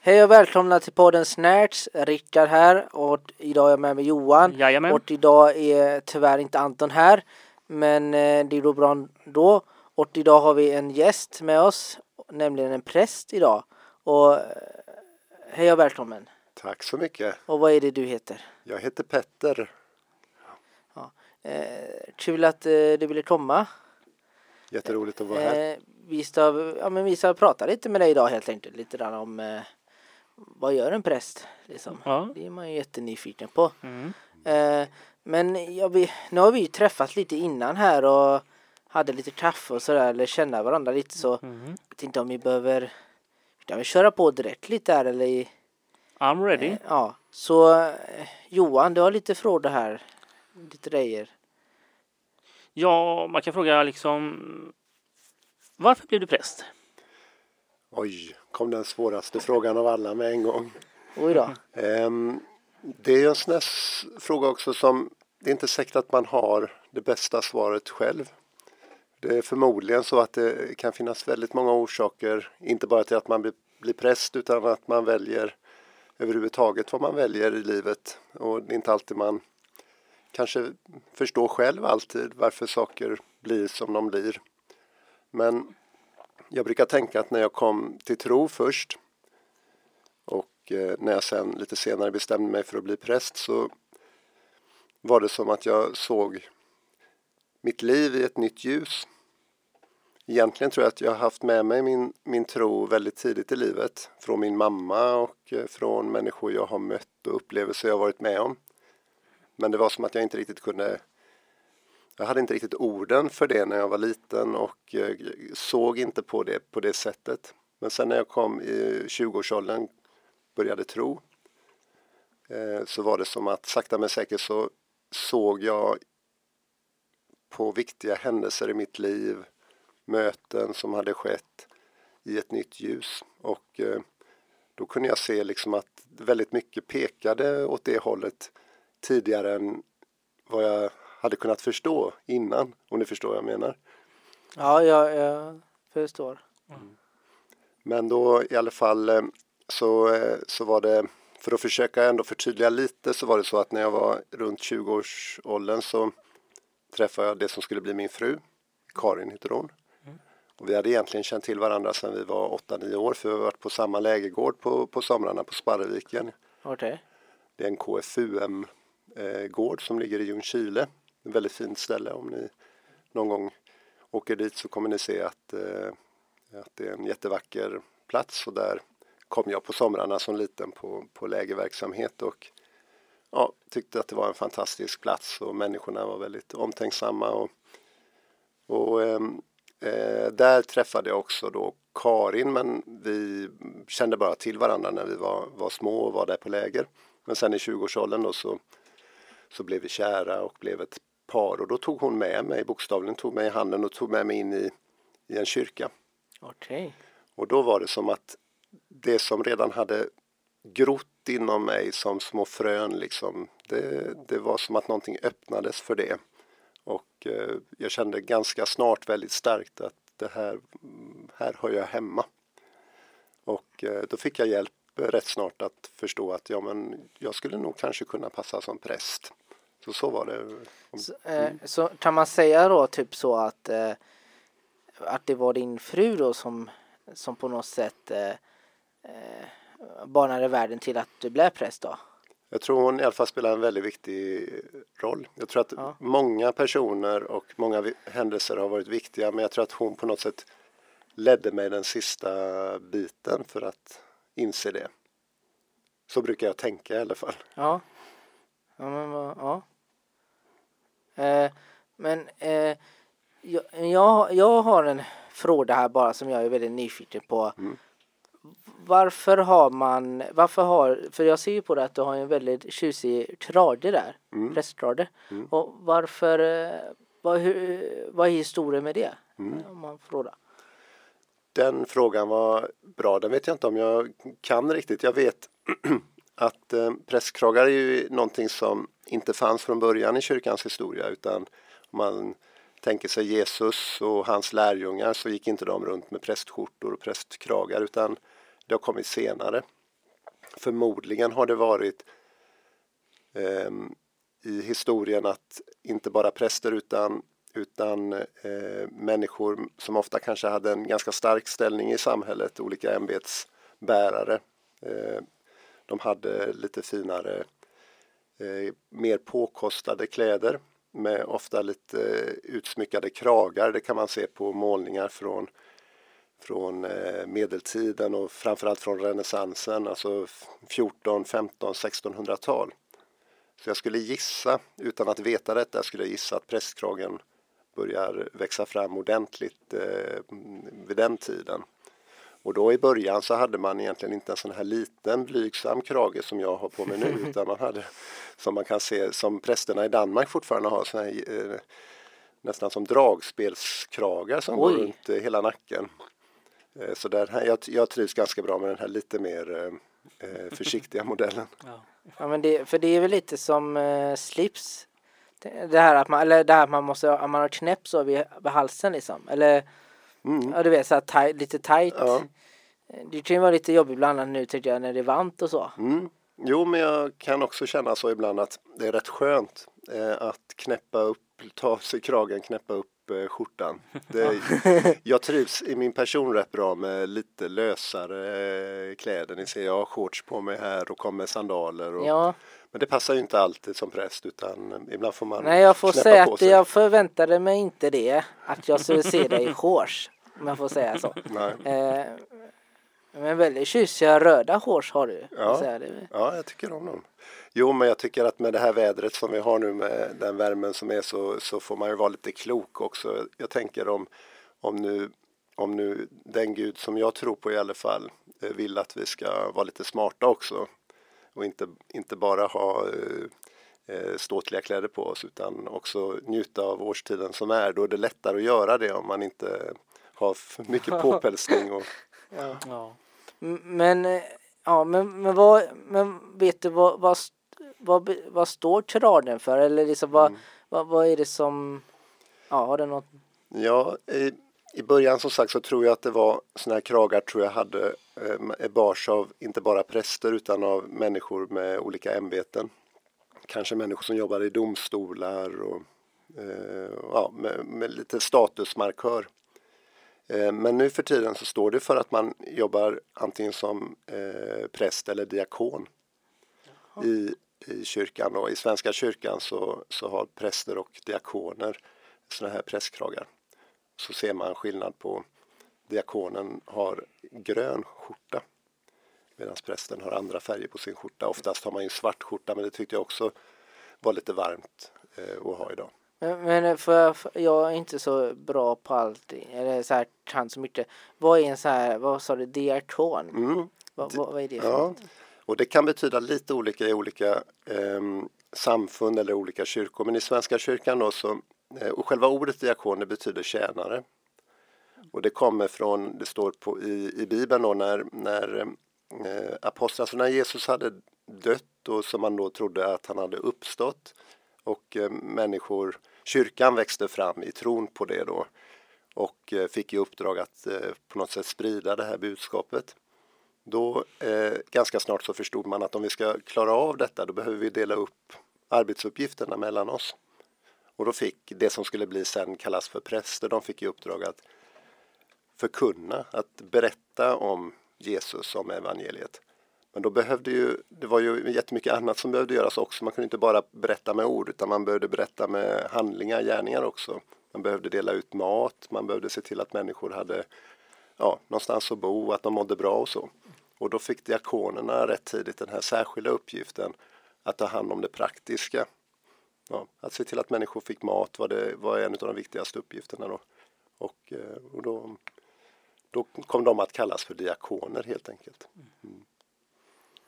Hej och välkomna till podden Snärts. Rickard här och idag är jag med mig Johan. Jajamän. Och idag är tyvärr inte Anton här. Men eh, det går bra ändå. Och idag har vi en gäst med oss, nämligen en präst idag. Och eh, hej och välkommen. Tack så mycket. Och vad är det du heter? Jag heter Petter. Eh, kul att eh, du ville komma. Jätteroligt att vara här. Eh, vi, ska, ja, men vi ska prata lite med dig idag helt enkelt. Lite grann om eh, vad gör en präst? Liksom. Ja. Det är man ju jättenyfiken på. Mm. Eh, men jag, vi, nu har vi ju träffats lite innan här och hade lite kaffe och sådär, eller känna varandra lite så. Mm. Jag vet inte om vi behöver kan vi köra på direkt lite här eller i, I'm ready. eh, ja. Så eh, Johan, du har lite frågor här. Lite grejer. Ja, man kan fråga liksom varför blev du präst? Oj, kom den svåraste frågan av alla med en gång. Oj då. Ehm, det är en sån här fråga också som det är inte säkert att man har det bästa svaret själv. Det är förmodligen så att det kan finnas väldigt många orsaker, inte bara till att man blir, blir präst utan att man väljer överhuvudtaget vad man väljer i livet. Och det är inte alltid man kanske förstå själv alltid varför saker blir som de blir. Men jag brukar tänka att när jag kom till tro först och eh, när jag sen lite senare bestämde mig för att bli präst så var det som att jag såg mitt liv i ett nytt ljus. Egentligen tror jag att jag har haft med mig min, min tro väldigt tidigt i livet. Från min mamma och eh, från människor jag har mött och upplevelser jag varit med om. Men det var som att jag inte riktigt kunde jag hade inte riktigt orden för det när jag var liten och eh, såg inte på det på det sättet. Men sen när jag kom i 20-årsåldern började tro eh, så var det som att sakta men säkert så såg jag på viktiga händelser i mitt liv, möten som hade skett i ett nytt ljus. Och eh, då kunde jag se liksom att väldigt mycket pekade åt det hållet tidigare än vad jag hade kunnat förstå innan, om ni förstår vad jag menar. Ja, jag, jag förstår. Men då i alla fall eh, så, eh, så var det, för att försöka ändå förtydliga lite så var det så att när jag var runt 20-årsåldern så träffade jag det som skulle bli min fru, Karin heter hon. Och vi hade egentligen känt till varandra sedan vi var 8-9 år för vi har varit på samma lägergård på, på somrarna på Sparreviken. Okej. Det är en eh, gård som ligger i Ljungskile. Ett väldigt fint ställe. Om ni någon gång åker dit så kommer ni se att, eh, att det är en jättevacker plats. Och där kom jag på somrarna som liten på, på lägerverksamhet och ja, tyckte att det var en fantastisk plats och människorna var väldigt omtänksamma. Och, och eh, eh, där träffade jag också då Karin men vi kände bara till varandra när vi var, var små och var där på läger. Men sen i 20-årsåldern då så, så blev vi kära och blev ett par och då tog hon med mig, bokstavligen tog mig i handen och tog med mig in i, i en kyrka. Okej. Och då var det som att det som redan hade grott inom mig som små frön liksom, det, det var som att någonting öppnades för det. Och eh, jag kände ganska snart väldigt starkt att det här, här hör jag hemma. Och eh, då fick jag hjälp rätt snart att förstå att ja, men jag skulle nog kanske kunna passa som präst. Så så var det. Så, eh, så kan man säga då typ så att, eh, att det var din fru då som, som på något sätt eh, eh, banade världen till att du blev präst då? Jag tror hon i alla fall spelar en väldigt viktig roll. Jag tror att Ja. många personer och många händelser har varit viktiga men jag tror att hon på något sätt ledde mig den sista biten för att inse det. Så brukar jag tänka i alla fall. Ja. Ja men ja. Eh, men eh, jag, jag, har en fråga här bara som jag är väldigt nyfiken på. Mm. Varför har man, varför har, för jag ser ju på det att du har en väldigt tjusig trade där, Mm. prästtrade. Mm. Och varför, eh, vad, hur, vad är historien med det? Mm. Om man frågar. Den frågan var bra. Den vet jag inte om jag kan riktigt. Jag vet att eh, prästkragar är ju någonting som inte fanns från början i kyrkans historia utan om man tänker sig Jesus och hans lärjungar så gick inte de runt med prästskjortor och prästkragar utan det har kommit senare. Förmodligen har det varit eh, i historien att inte bara präster utan, utan eh, människor som ofta kanske hade en ganska stark ställning i samhället, olika ämbetsbärare. Eh, de hade lite finare, eh, mer påkostade kläder med ofta lite eh, utsmyckade kragar. Det kan man se på målningar från, från eh, medeltiden och framförallt från renässansen, alltså 14, 15, 1600-tal. Så jag skulle gissa, utan att veta detta, jag skulle gissa att prästkragen börjar växa fram ordentligt eh, vid den tiden. Och då i början så hade man egentligen inte en sån här liten blygsam krage som jag har på mig nu utan man hade som man kan se som prästerna i Danmark fortfarande har sån här, eh, nästan som dragspelskragar som Oj. går runt eh, hela nacken. Eh, så där, jag, jag trivs ganska bra med den här lite mer eh, eh försiktiga modellen. Ja. ja, men det, för det är väl lite som eh, slips. Det här att man, eller det här att man måste, att man har knäpp så vid, vid halsen liksom. Eller Mm. Ja, du vet så här taj, lite tajt. Ja. Det kan ju vara lite jobbigt ibland nu tycker jag när det är varmt och så. Mm. Jo, men jag kan också känna så ibland att det är rätt skönt eh, att knäppa upp, ta sig kragen, knäppa upp skjortan. Det, jag trivs i min person rätt bra med lite lösare eh, kläder. Ni ser, jag har shorts på mig här och kommer sandaler. Och, ja. Men det passar ju inte alltid som präst utan ibland får man Nej jag får säga att jag förväntade mig inte det. Att jag skulle se dig i shorts. Om jag får säga så. Eh, men väldigt tjusiga röda shorts har du. Ja, ja, jag tycker om dem. Jo, men jag tycker att med det här vädret som vi har nu med den värmen som är så, så får man ju vara lite klok också. Jag tänker om, om, nu, om nu den Gud som jag tror på i alla fall eh, vill att vi ska vara lite smarta också och inte, inte bara ha eh, eh, ståtliga kläder på oss utan också njuta av årstiden som är. Då är det lättare att göra det om man inte har för mycket påpälsning. Och... ja. ja. Men, eh, ja, men, men, vad, men vet du vad, vad, vad, vad står traden för? Eller liksom vad, mm. vad, vad är det som, ja har det något? Ja, i, i början som sagt så tror jag att det var sådana här kragar tror jag hade eh, bars av inte bara präster utan av människor med olika ämbeten. Kanske människor som jobbar i domstolar och eh, ja, med, med, lite statusmarkör. Eh, men nu för tiden så står det för att man jobbar antingen som eh, präst eller diakon i, i kyrkan. Och I Svenska kyrkan så, så har präster och diakoner sådana här prästkragar. Så ser man skillnad på diakonen har grön skjorta medan prästen har andra färger på sin skjorta. Oftast har man ju svart skjorta men det tyckte jag också var lite varmt eh, att ha idag. Men för, för, jag är inte så bra på allting, eller så här kan så mycket. Vad är en så här, vad sa du, diakon? Mm. Vad, vad, vad, är det för ja. något? Och det kan betyda lite olika i olika eh, samfund eller olika kyrkor. Men i Svenska kyrkan då så, eh, och själva ordet diakon det betyder tjänare. Och det kommer från, det står på, i, i Bibeln då när, när eh, apostlar, alltså när Jesus hade dött och som man då trodde att han hade uppstått och eh, människor kyrkan växte fram i tron på det då och eh, fick i uppdrag att eh, på något sätt sprida det här budskapet. Då eh, ganska snart så förstod man att om vi ska klara av detta då behöver vi dela upp arbetsuppgifterna mellan oss. Och då fick det som skulle bli sen kallas för präster, de fick i uppdrag att förkunna, att berätta om Jesus, om evangeliet. Men då behövde ju, det var ju jättemycket annat som behövde göras också. Man kunde inte bara berätta med ord utan man behövde berätta med handlingar, gärningar också. Man behövde dela ut mat, man behövde se till att människor hade ja, någonstans att bo, att de mådde bra och så. Och då fick diakonerna rätt tidigt den här särskilda uppgiften att ta hand om det praktiska. Ja, att se till att människor fick mat var, det, var en av de viktigaste uppgifterna då. Och, eh, och då, då kom de att kallas för diakoner helt enkelt. Mm.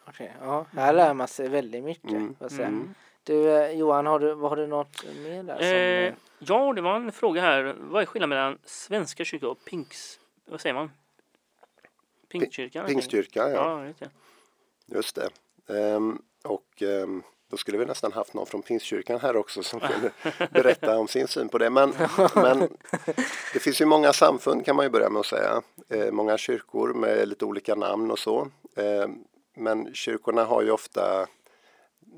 Okay, ja, här lär man sig väldigt mycket. Mm. Mm. Du eh, Johan, har du, har du något mer där? Som... Eh, ja, det var en fråga här. Vad är skillnaden mellan Svenska kyrkan och Pinks... Vad säger man? Pingstkyrkan? Pingstkyrkan, ja. ja Just det. Um, och um, då skulle vi nästan haft någon från Pingstkyrkan här också som kunde berätta om sin syn på det. Men, men det finns ju många samfund kan man ju börja med att säga. Eh, många kyrkor med lite olika namn och så. Eh, men kyrkorna har ju ofta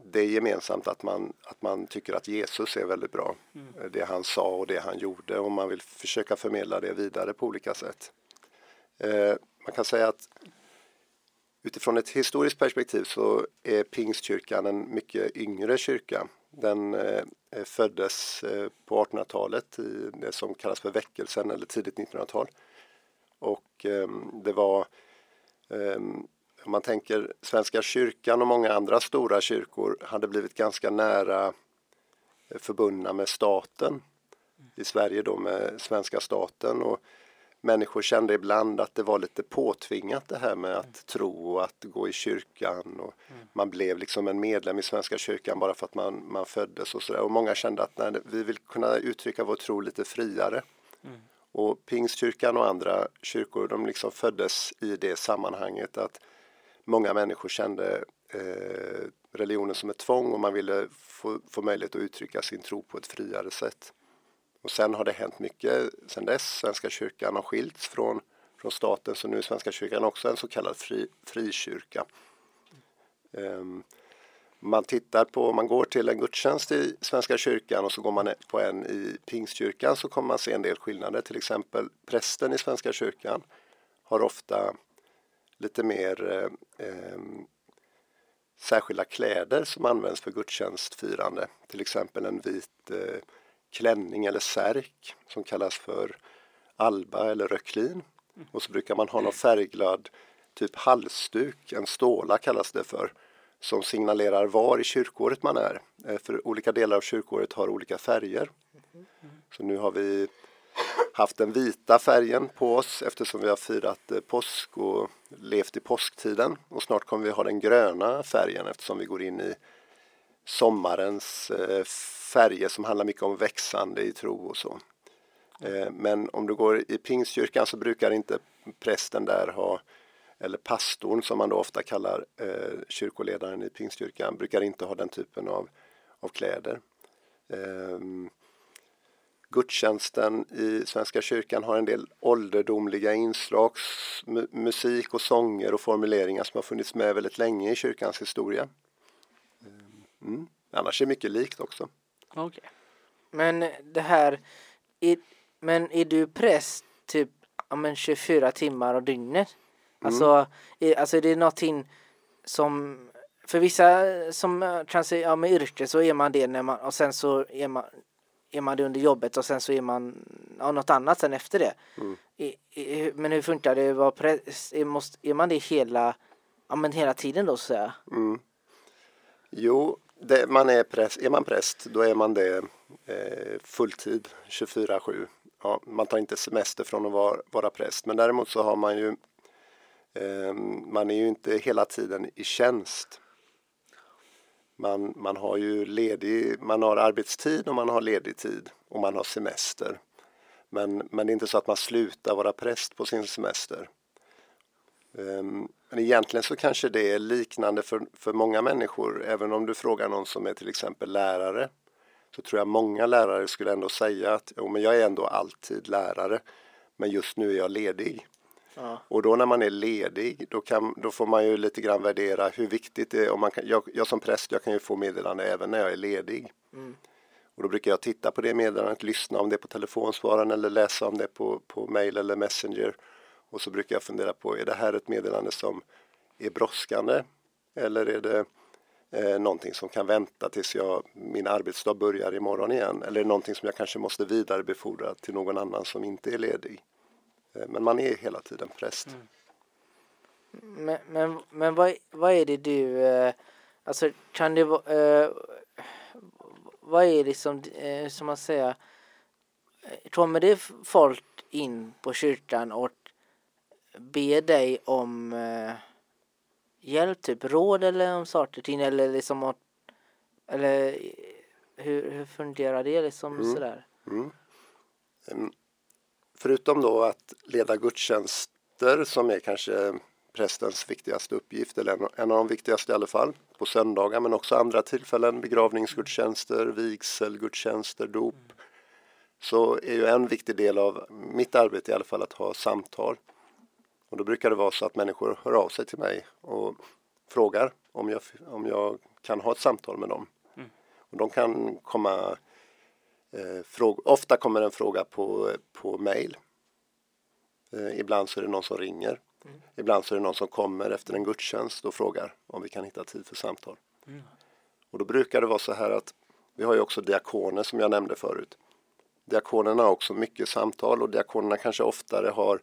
det gemensamt att man, att man tycker att Jesus är väldigt bra. Mm. Det han sa och det han gjorde och man vill försöka förmedla det vidare på olika sätt. Eh, man kan säga att utifrån ett historiskt perspektiv så är Pingstkyrkan en mycket yngre kyrka. Den eh, föddes eh, på 1800-talet i det som kallas för väckelsen eller tidigt 1900-tal. Och eh, det var ehm, om man tänker Svenska kyrkan och många andra stora kyrkor hade blivit ganska nära eh, förbundna med staten. I Sverige då med svenska staten och människor kände ibland att det var lite påtvingat det här med att tro och att gå i kyrkan och man blev liksom en medlem i Svenska kyrkan bara för att man, man föddes och sådär och många kände att nej, vi vill kunna uttrycka vår tro lite friare. Mm. Och Pingstkyrkan och andra kyrkor de liksom föddes i det sammanhanget att många människor kände eh, religionen som ett tvång och man ville få, få möjlighet att uttrycka sin tro på ett friare sätt. Och sen har det hänt mycket sen dess. Svenska kyrkan har skilts från, från staten så nu är Svenska kyrkan också en så kallad fri, frikyrka. Um, man tittar på, om man går till en gudstjänst i Svenska kyrkan och så går man på en i Pingstkyrkan så kommer man se en del skillnader. Till exempel prästen i Svenska kyrkan har ofta lite mer eh, ehm, särskilda kläder som används för gudstjänstfirande. Till exempel en vit eh, klänning eller särk som kallas för alba eller röcklin. Och så brukar man ha någon färgglad typ halsduk, en ståla kallas det för, som signalerar var i kyrkåret man är. Eh, för olika delar av kyrkåret har olika färger. Så nu har vi haft den vita färgen på oss eftersom vi har firat eh, påsk och levt i påsktiden och snart kommer vi ha den gröna färgen eftersom vi går in i sommarens eh, färger som handlar mycket om växande i tro och så. Eh, men om du går i pingstkyrkan så brukar inte prästen där ha eller pastorn som man då ofta kallar kyrkoledaren i pingstkyrkan brukar inte ha den typen av, av kläder. Ehm, Gudstjänsten i Svenska kyrkan har en del ålderdomliga inslag, musik och sånger och formuleringar som har funnits med väldigt länge i kyrkans historia. Mm. Annars är det mycket likt också. Okay. Men det här, är, men är du präst typ ja, men 24 timmar om dygnet? Mm. Alltså, är, alltså är det någonting som för vissa som kanske, ja med yrke så är man det när man och sen så är man är man det under jobbet och sen så är man ja, något annat sen efter det. Mm. I, i, men hur funkar det? är, måste, är man det hela, ja, men hela tiden då så att säga? Mm. Jo, det, man är, präst, är man präst då är man det eh, fulltid 24-7. Ja, man tar inte semester från att vara, vara präst men däremot så har man ju eh, man är ju inte hela tiden i tjänst. Man, man har ju ledig, man har arbetstid och man har ledig tid och man har semester. Men, men det är inte så att man slutar vara präst på sin semester. Um, men egentligen så kanske det är liknande för, för många människor. Även om du frågar någon som är till exempel lärare så tror jag många lärare skulle ändå säga att jo, men jag är ändå alltid lärare men just nu är jag ledig. Och då när man är ledig då, kan, då får man ju lite grann värdera hur viktigt det är. Om man kan, jag, jag som präst jag kan ju få meddelande även när jag är ledig. Mm. Och då brukar jag titta på det meddelandet, lyssna om det på telefonsvararen eller läsa om det på, på mail eller messenger. Och så brukar jag fundera på, är det här ett meddelande som är brådskande? Eller är det eh, någonting som kan vänta tills jag, min arbetsdag börjar imorgon igen? Eller är det någonting som jag kanske måste vidarebefordra till någon annan som inte är ledig? Eh, men man är hela tiden präst. Mm. Men, men, men vad, vad är det du, eh, alltså kan det vara, eh, vad är det som, som man säger, kommer det folk in på kyrkan och ber dig om hjälp, typ råd eller om saker och ting eller liksom att, eller hur, hur fungerar det liksom mm. sådär? Mm förutom då att leda gudstjänster som är kanske prästens viktigaste uppgift, eller en, av de viktigaste i alla fall, på söndagar men också andra tillfällen, begravningsgudstjänster, vigselgudstjänster, dop. Så är ju en viktig del av mitt arbete i alla fall att ha samtal. Och då brukar det vara så att människor hör av sig till mig och frågar om jag, om jag kan ha ett samtal med dem. Mm. Och de kan komma ofta kommer en fråga på, på mail. Eh, ibland så är det någon som ringer. Mm. Ibland så är det någon som kommer efter en gudstjänst och frågar om vi kan hitta tid för samtal. Mm. Och då brukar det vara så här att vi har ju också diakoner som jag nämnde förut. Diakonerna har också mycket samtal och diakonerna kanske oftare har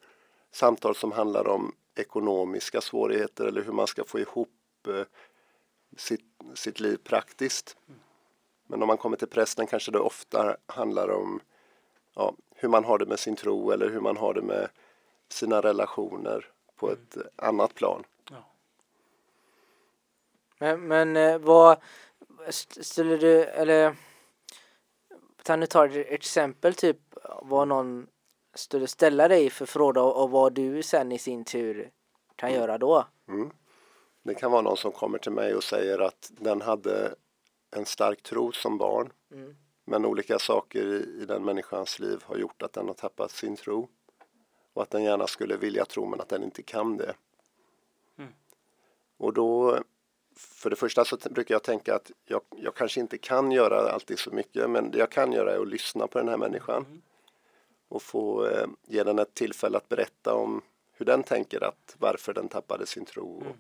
samtal som handlar om ekonomiska svårigheter eller hur man ska få ihop eh, sitt, sitt liv praktiskt. Men om man kommer till prästen kanske det ofta handlar om ja, hur man har det med sin tro eller hur man har det med sina relationer på mm. ett annat plan. Ja. Men, men eh, vad skulle du, eller kan du ta ett exempel typ vad någon skulle ställa dig för fråga och, och vad du sen i sin tur kan mm. göra då? Mm. Det kan vara någon som kommer till mig och säger att den hade en stark tro som barn. Mm. Men olika saker i, i den människans liv har gjort att den har tappat sin tro. Och att den gärna skulle vilja tro men att den inte kan det. Mm. Och då, för det första så brukar jag tänka att jag, jag kanske inte kan göra alltid så mycket men det jag kan göra är att lyssna på den här människan. Mm. Och få eh, ge den ett tillfälle att berätta om hur den tänker att varför den tappade sin tro. Mm.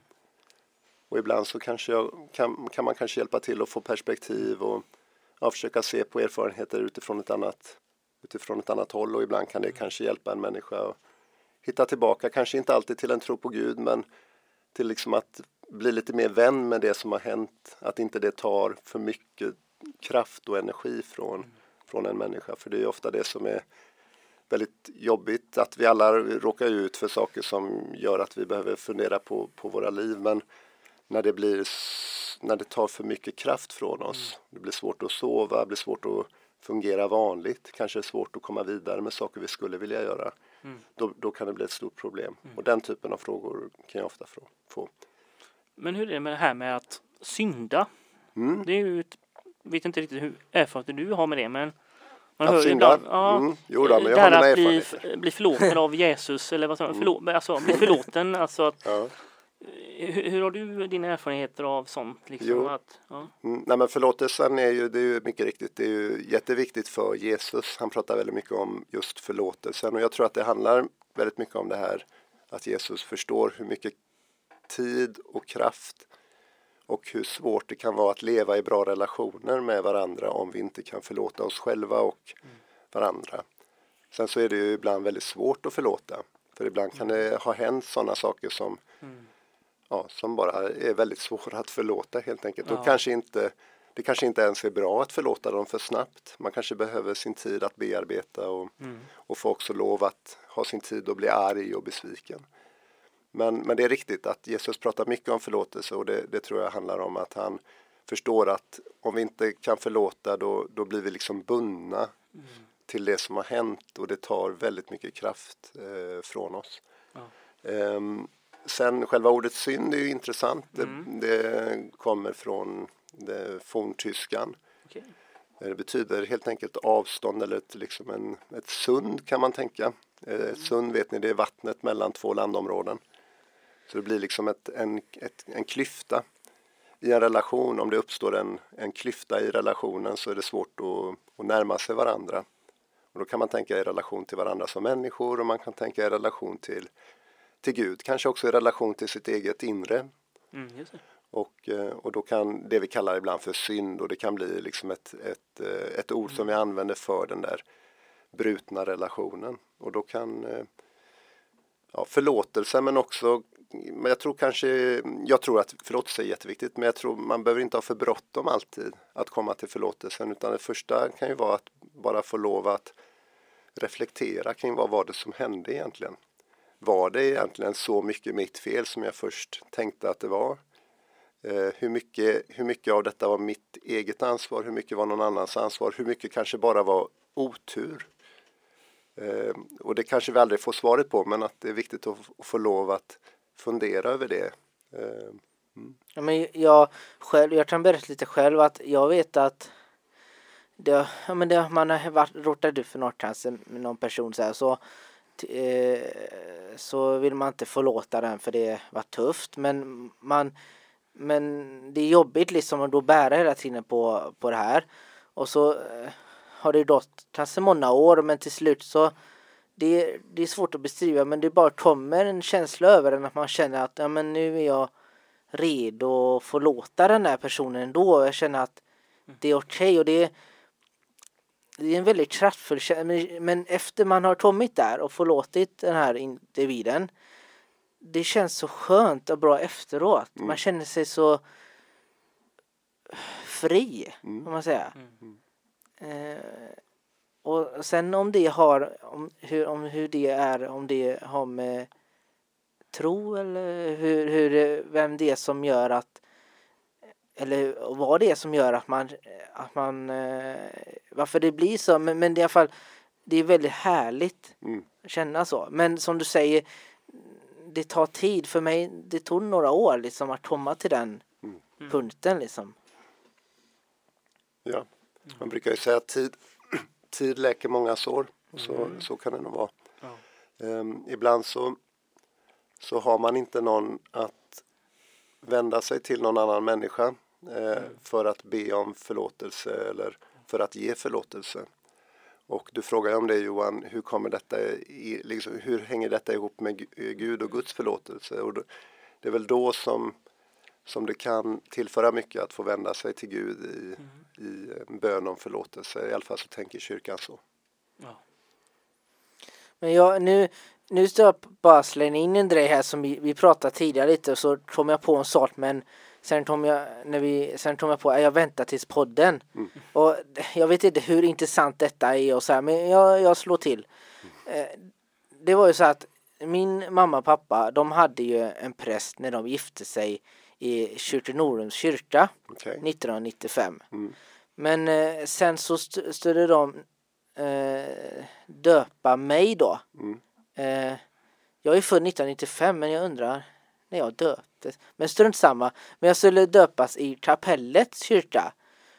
Och ibland så kanske jag, kan, kan man kanske hjälpa till att få perspektiv och ja, försöka se på erfarenheter utifrån ett annat utifrån ett annat håll. Och ibland kan det kanske hjälpa en människa att hitta tillbaka, kanske inte alltid till en tro på Gud men till liksom att bli lite mer vän med det som har hänt, att inte det tar för mycket kraft och energi från, mm. från en människa. För det är ofta det som är väldigt jobbigt. Att vi alla råkar ut för saker som gör att vi behöver fundera på, på våra liv. Men när det blir när det tar för mycket kraft från oss. Mm. Det blir svårt att sova, det blir svårt att fungera vanligt, kanske svårt att komma vidare med saker vi skulle vilja göra. Mm. Då, då, kan det bli ett stort problem. Mm. Och den typen av frågor kan jag ofta få. Men hur är det med det här med att synda? Mm. Det är ju ett, vet inte riktigt hur erfarenhet du har med det men man att hör synda? Ibland, ja, mm. Jo då, men jag har mina att bli, bli förlåten av Jesus eller vad man, mm. förlå, alltså bli förlåten, alltså att ja. Hur, hur, har du dina erfarenheter av sånt? Liksom, att, ja. mm, nej men förlåtelsen är ju, det är ju mycket riktigt, det är ju jätteviktigt för Jesus. Han pratar väldigt mycket om just förlåtelsen och jag tror att det handlar väldigt mycket om det här att Jesus förstår hur mycket tid och kraft och hur svårt det kan vara att leva i bra relationer med varandra om vi inte kan förlåta oss själva och mm. varandra. Sen så är det ju ibland väldigt svårt att förlåta. För ibland kan mm. det ha hänt sådana saker som mm ja, som bara är väldigt svåra att förlåta helt enkelt. Ja. Och kanske inte, det kanske inte ens är bra att förlåta dem för snabbt. Man kanske behöver sin tid att bearbeta och, mm. och få också lov att ha sin tid att bli arg och besviken. Men, men det är riktigt att Jesus pratar mycket om förlåtelse och det, det tror jag handlar om att han förstår att om vi inte kan förlåta då, då blir vi liksom bundna mm. till det som har hänt och det tar väldigt mycket kraft eh, från oss. Ja. Um, Sen själva ordet synd är ju intressant. Mm. Det, det, kommer från det forntyskan. Okay. Det betyder helt enkelt avstånd eller ett, liksom en, ett sund kan man tänka. Mm. Ett sund vet ni, det är vattnet mellan två landområden. Så det blir liksom ett, en, ett, en klyfta i en relation. Om det uppstår en, en klyfta i relationen så är det svårt att, att närma sig varandra. Och då kan man tänka i relation till varandra som människor och man kan tänka i relation till till Gud, kanske också i relation till sitt eget inre. Mm, och, eh, och då kan det vi kallar ibland för synd och det kan bli liksom ett, ett, eh, ett ord mm. som vi mm. använder för den där brutna relationen. Och då kan eh, ja, förlåtelse men också men jag tror kanske, jag tror att förlåtelse är jätteviktigt men jag tror man behöver inte ha för bråttom alltid att komma till förlåtelsen utan det första kan ju vara att bara få lov att reflektera kring vad var det som hände egentligen var det egentligen så mycket mitt fel som jag först tänkte att det var? Eh, hur, mycket, hur mycket av detta var mitt eget ansvar? Hur mycket var någon annans ansvar? Hur mycket kanske bara var otur? Eh, och det kanske vi aldrig får svaret på, men att det är viktigt att, att få lov att fundera över det. Eh, mm. Ja, men jag, själv, jag kan berätta lite själv att jag vet att det, ja, men det, man har varit, råkat ut för cancer med någon person så här, så, eh, så vill man inte förlåta den för det var tufft men man men det är jobbigt liksom att då bära hela tiden på, på det här och så eh, har det gått kanske många år men till slut så det, det är svårt att beskriva men det bara kommer en känsla över den att man känner att ja, men nu är jag redo att förlåta den där personen ändå. Jag känner att det är okej okay och det är, det är en väldigt kraftfull känsla. Men efter man har kommit där och förlåtit den här individen det känns så skönt och bra efteråt. Mm. Man känner sig så fri, mm. kan man säga. Mm. Eh, och sen om det har, om hur, om hur det är, om det har med tro eller hur, hur, vem det är som gör att eller vad det är som gör att man, att man eh, varför det blir så, men, men det är i alla fall det är väldigt härligt mm. att känna så. Men som du säger, det tar tid för mig. Det tog några år liksom att komma till den mm. punkten liksom. Ja, man brukar ju säga att tid, tid läker många sår. Så, mm. så kan det nog vara. Ja. Um, ibland så, så har man inte någon att vända sig till någon annan människa eh, för att be om förlåtelse eller för att ge förlåtelse. Och du frågar om det Johan, hur kommer detta i, liksom, hur hänger detta ihop med Gud och Guds förlåtelse? Och det är väl då som, som det kan tillföra mycket att få vända sig till Gud i, mm. i bön om förlåtelse. I alla fall så tänker kyrkan så. Ja. Men jag, nu, nu ska jag bara slänga in en grej här som vi, vi pratade tidigare lite och så kom jag på en sak men Sen kom jag, när vi, sen kom jag på att jag väntar tills podden. Mm. Och jag vet inte hur intressant detta är och så här, men jag, jag slår till. Mm. Det var ju så att min mamma och pappa, de hade ju en präst när de gifte sig i Kyrkonorums kyrka okay. 1995. Mm. Men eh, sen så st skulle de eh, döpa mig då. Mm. Eh, jag är född 1995 men jag undrar när jag döptes. Men strunt samma. Men jag skulle döpas i kapellets kyrka.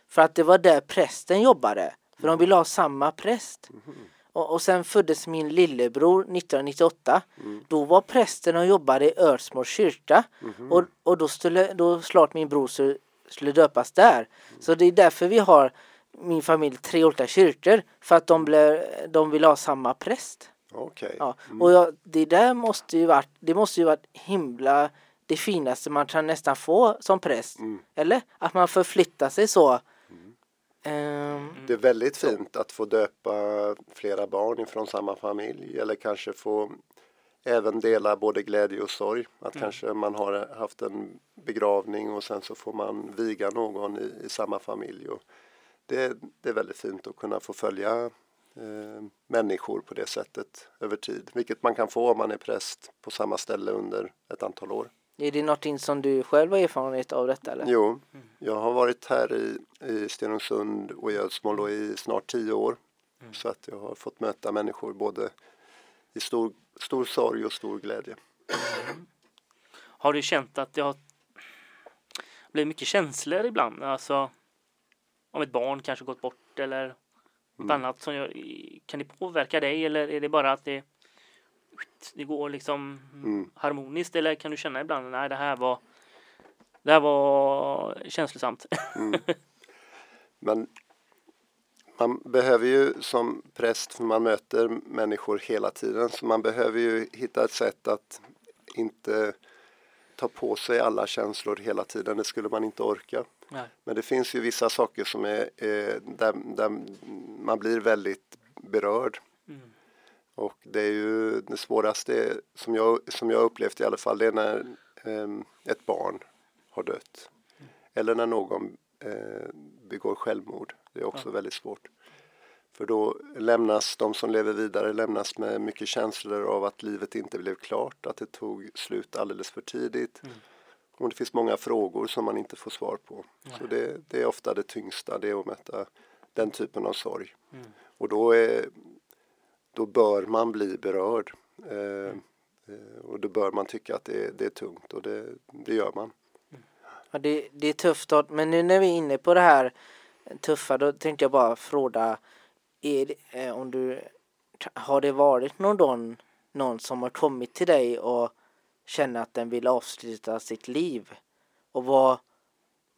För att det var där prästen jobbade. För de ville ha samma präst. Mm. Och, och sen föddes min lillebror 1998. Mm. Då var prästen och jobbade i Örsmåls kyrka. Mm. Och, och då skulle då slart min bror skulle, skulle döpas där. Mm. Så det är därför vi har min familj tre olika kyrkor. För att de, blev, de vill ha samma präst. Okay. Ja. Mm. Och jag, det där måste ju varit, det måste ju varit himla det finaste man kan nästan få som präst. Mm. Eller? Att man förflyttar sig så. Um, det är väldigt fint att få döpa flera barn ifrån samma familj eller kanske få även dela både glädje och sorg. Att mm. kanske man har haft en begravning och sen så får man viga någon i, i samma familj. Och det, det är väldigt fint att kunna få följa eh, människor på det sättet över tid. Vilket man kan få om man är präst på samma ställe under ett antal år. Är det någonting som du själv har erfarenhet av detta? Eller? Jo, jag har varit här i, i Stenungsund och i Ödsmål i snart tio år. Mm. Så att jag har fått möta människor både i stor, stor sorg och stor glädje. Mm. Har du känt att det har blivit mycket känslor ibland? Alltså om ett barn kanske gått bort eller något mm. annat som gör, kan det påverka dig eller är det bara att det, det går liksom mm. harmoniskt eller kan du känna ibland nej det här var det här var känslosamt. Mm. Men man behöver ju som präst, för man möter människor hela tiden, så man behöver ju hitta ett sätt att inte ta på sig alla känslor hela tiden. Det skulle man inte orka. Nej. Men det finns ju vissa saker som är, är där, där, man blir väldigt berörd. Mm. Och det är ju det svåraste som jag, som jag upplevt i alla fall, det är när eh, ett barn har dött. Mm. Eller när någon eh, begår självmord. Det är också ja. väldigt svårt. För då lämnas de som lever vidare lämnas med mycket känslor av att livet inte blev klart, att det tog slut alldeles för tidigt. Mm. Och det finns många frågor som man inte får svar på. Nej. Så det, det, är ofta det tyngsta, det är att möta den typen av sorg. Mm. Och då, är, då bör man bli berörd. Eh, mm. Eh, och då bör man tycka att det, det är tungt och det, det gör man. Ja, det, det är tufft men nu när vi är inne på det här tuffa då tänkte jag bara fråga är eh, om du har det varit någon, någon som har kommit till dig och känner att den vill avsluta sitt liv och vad,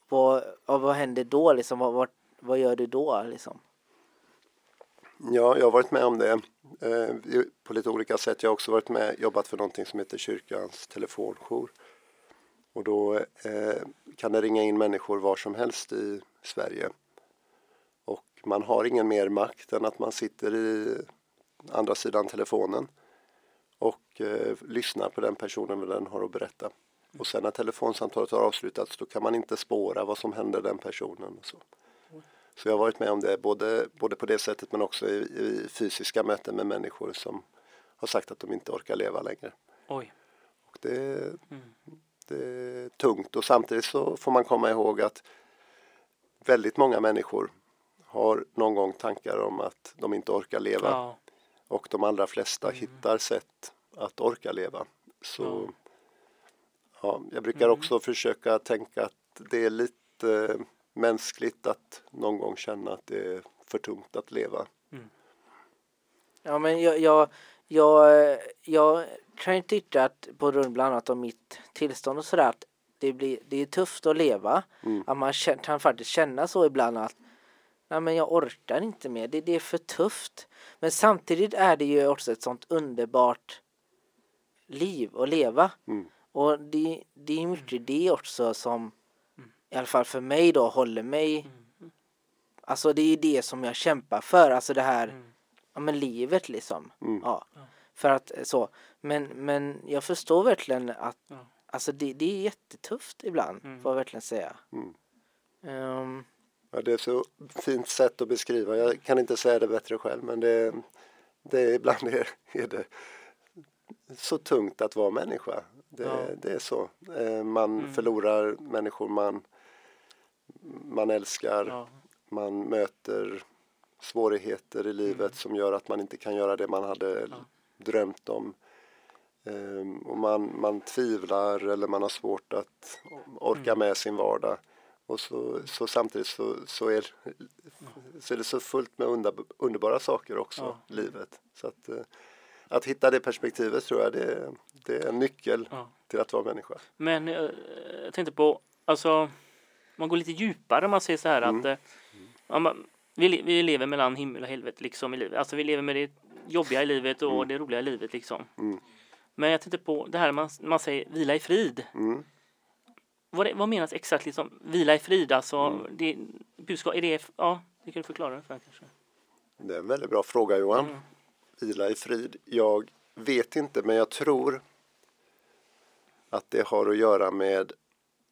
vad, vad händer då liksom? Vad, vad, vad gör du då liksom? Ja, jag har varit med om det eh, på lite olika sätt. Jag har också varit med jobbat för någonting som heter kyrkans telefonjour. Och då eh, kan det ringa in människor var som helst i Sverige. Och man har ingen mer makt än att man sitter i andra sidan telefonen och eh, lyssnar på den personen vad den har att berätta. Och sen när telefonsamtalet har avslutats då kan man inte spåra vad som hände den personen. Och så. så jag har varit med om det både, både på det sättet men också i, i fysiska möten med människor som har sagt att de inte orkar leva längre. Oj. Och det, mm. det är tungt och samtidigt så får man komma ihåg att väldigt många människor har någon gång tankar om att de inte orkar leva. Ja. Och de allra flesta mm. hittar sätt att orka leva. Så ja. ja jag brukar mm. också försöka tänka att det är lite mänskligt att någon gång känna att det är för tungt att leva. Mm. Ja men jag, jag, jag, jag kan ju tycka att på grund bland annat av mitt tillstånd och sådär att det, blir, det är tufft att leva. Mm. Att man kan faktiskt känna så ibland att nej men jag orkar inte mer, det, det är för tufft. Men samtidigt är det ju också ett sånt underbart liv att leva. Mm. Och det, det är mycket det också som i alla fall för mig då håller mig Alltså det är det som jag kämpar för, alltså det här ja men livet liksom. Mm. Ja. För att så, men, men jag förstår verkligen att alltså det, det är jättetufft ibland, mm. får jag verkligen säga. Mm. Um, Ja, det är så fint sätt att beskriva. Jag kan inte säga det bättre själv men det, det är, ibland är, är det så tungt att vara människa. Det, ja. det är så. Eh, man mm. förlorar människor man, man älskar. Ja. Man möter svårigheter i livet mm. som gör att man inte kan göra det man hade ja. drömt om. Um, och man, man tvivlar eller man har svårt att orka mm. med sin vardag. Och så, så samtidigt så, så, är, så är det så fullt med under, underbara saker också, ja. livet. Så att, eh, att hitta det perspektivet tror jag det, det är en nyckel ja. till att vara människa. Men jag, eh, jag tänkte på, alltså man går lite djupare man säger så här mm. att mm. ja, man, vi, vi lever mellan himmel och helvete liksom i livet. Alltså vi lever med det jobbiga i livet och mm. det roliga i livet liksom. Mm. Men jag tänkte på det här man, man säger vila i frid. Mm vad, vad menas exakt liksom vila i frid? Alltså, mm. det, budskap, är det, ja, det kan du förklara för kanske. Det är en väldigt bra fråga Johan. Mm. Vila i frid. Jag vet inte, men jag tror att det har att göra med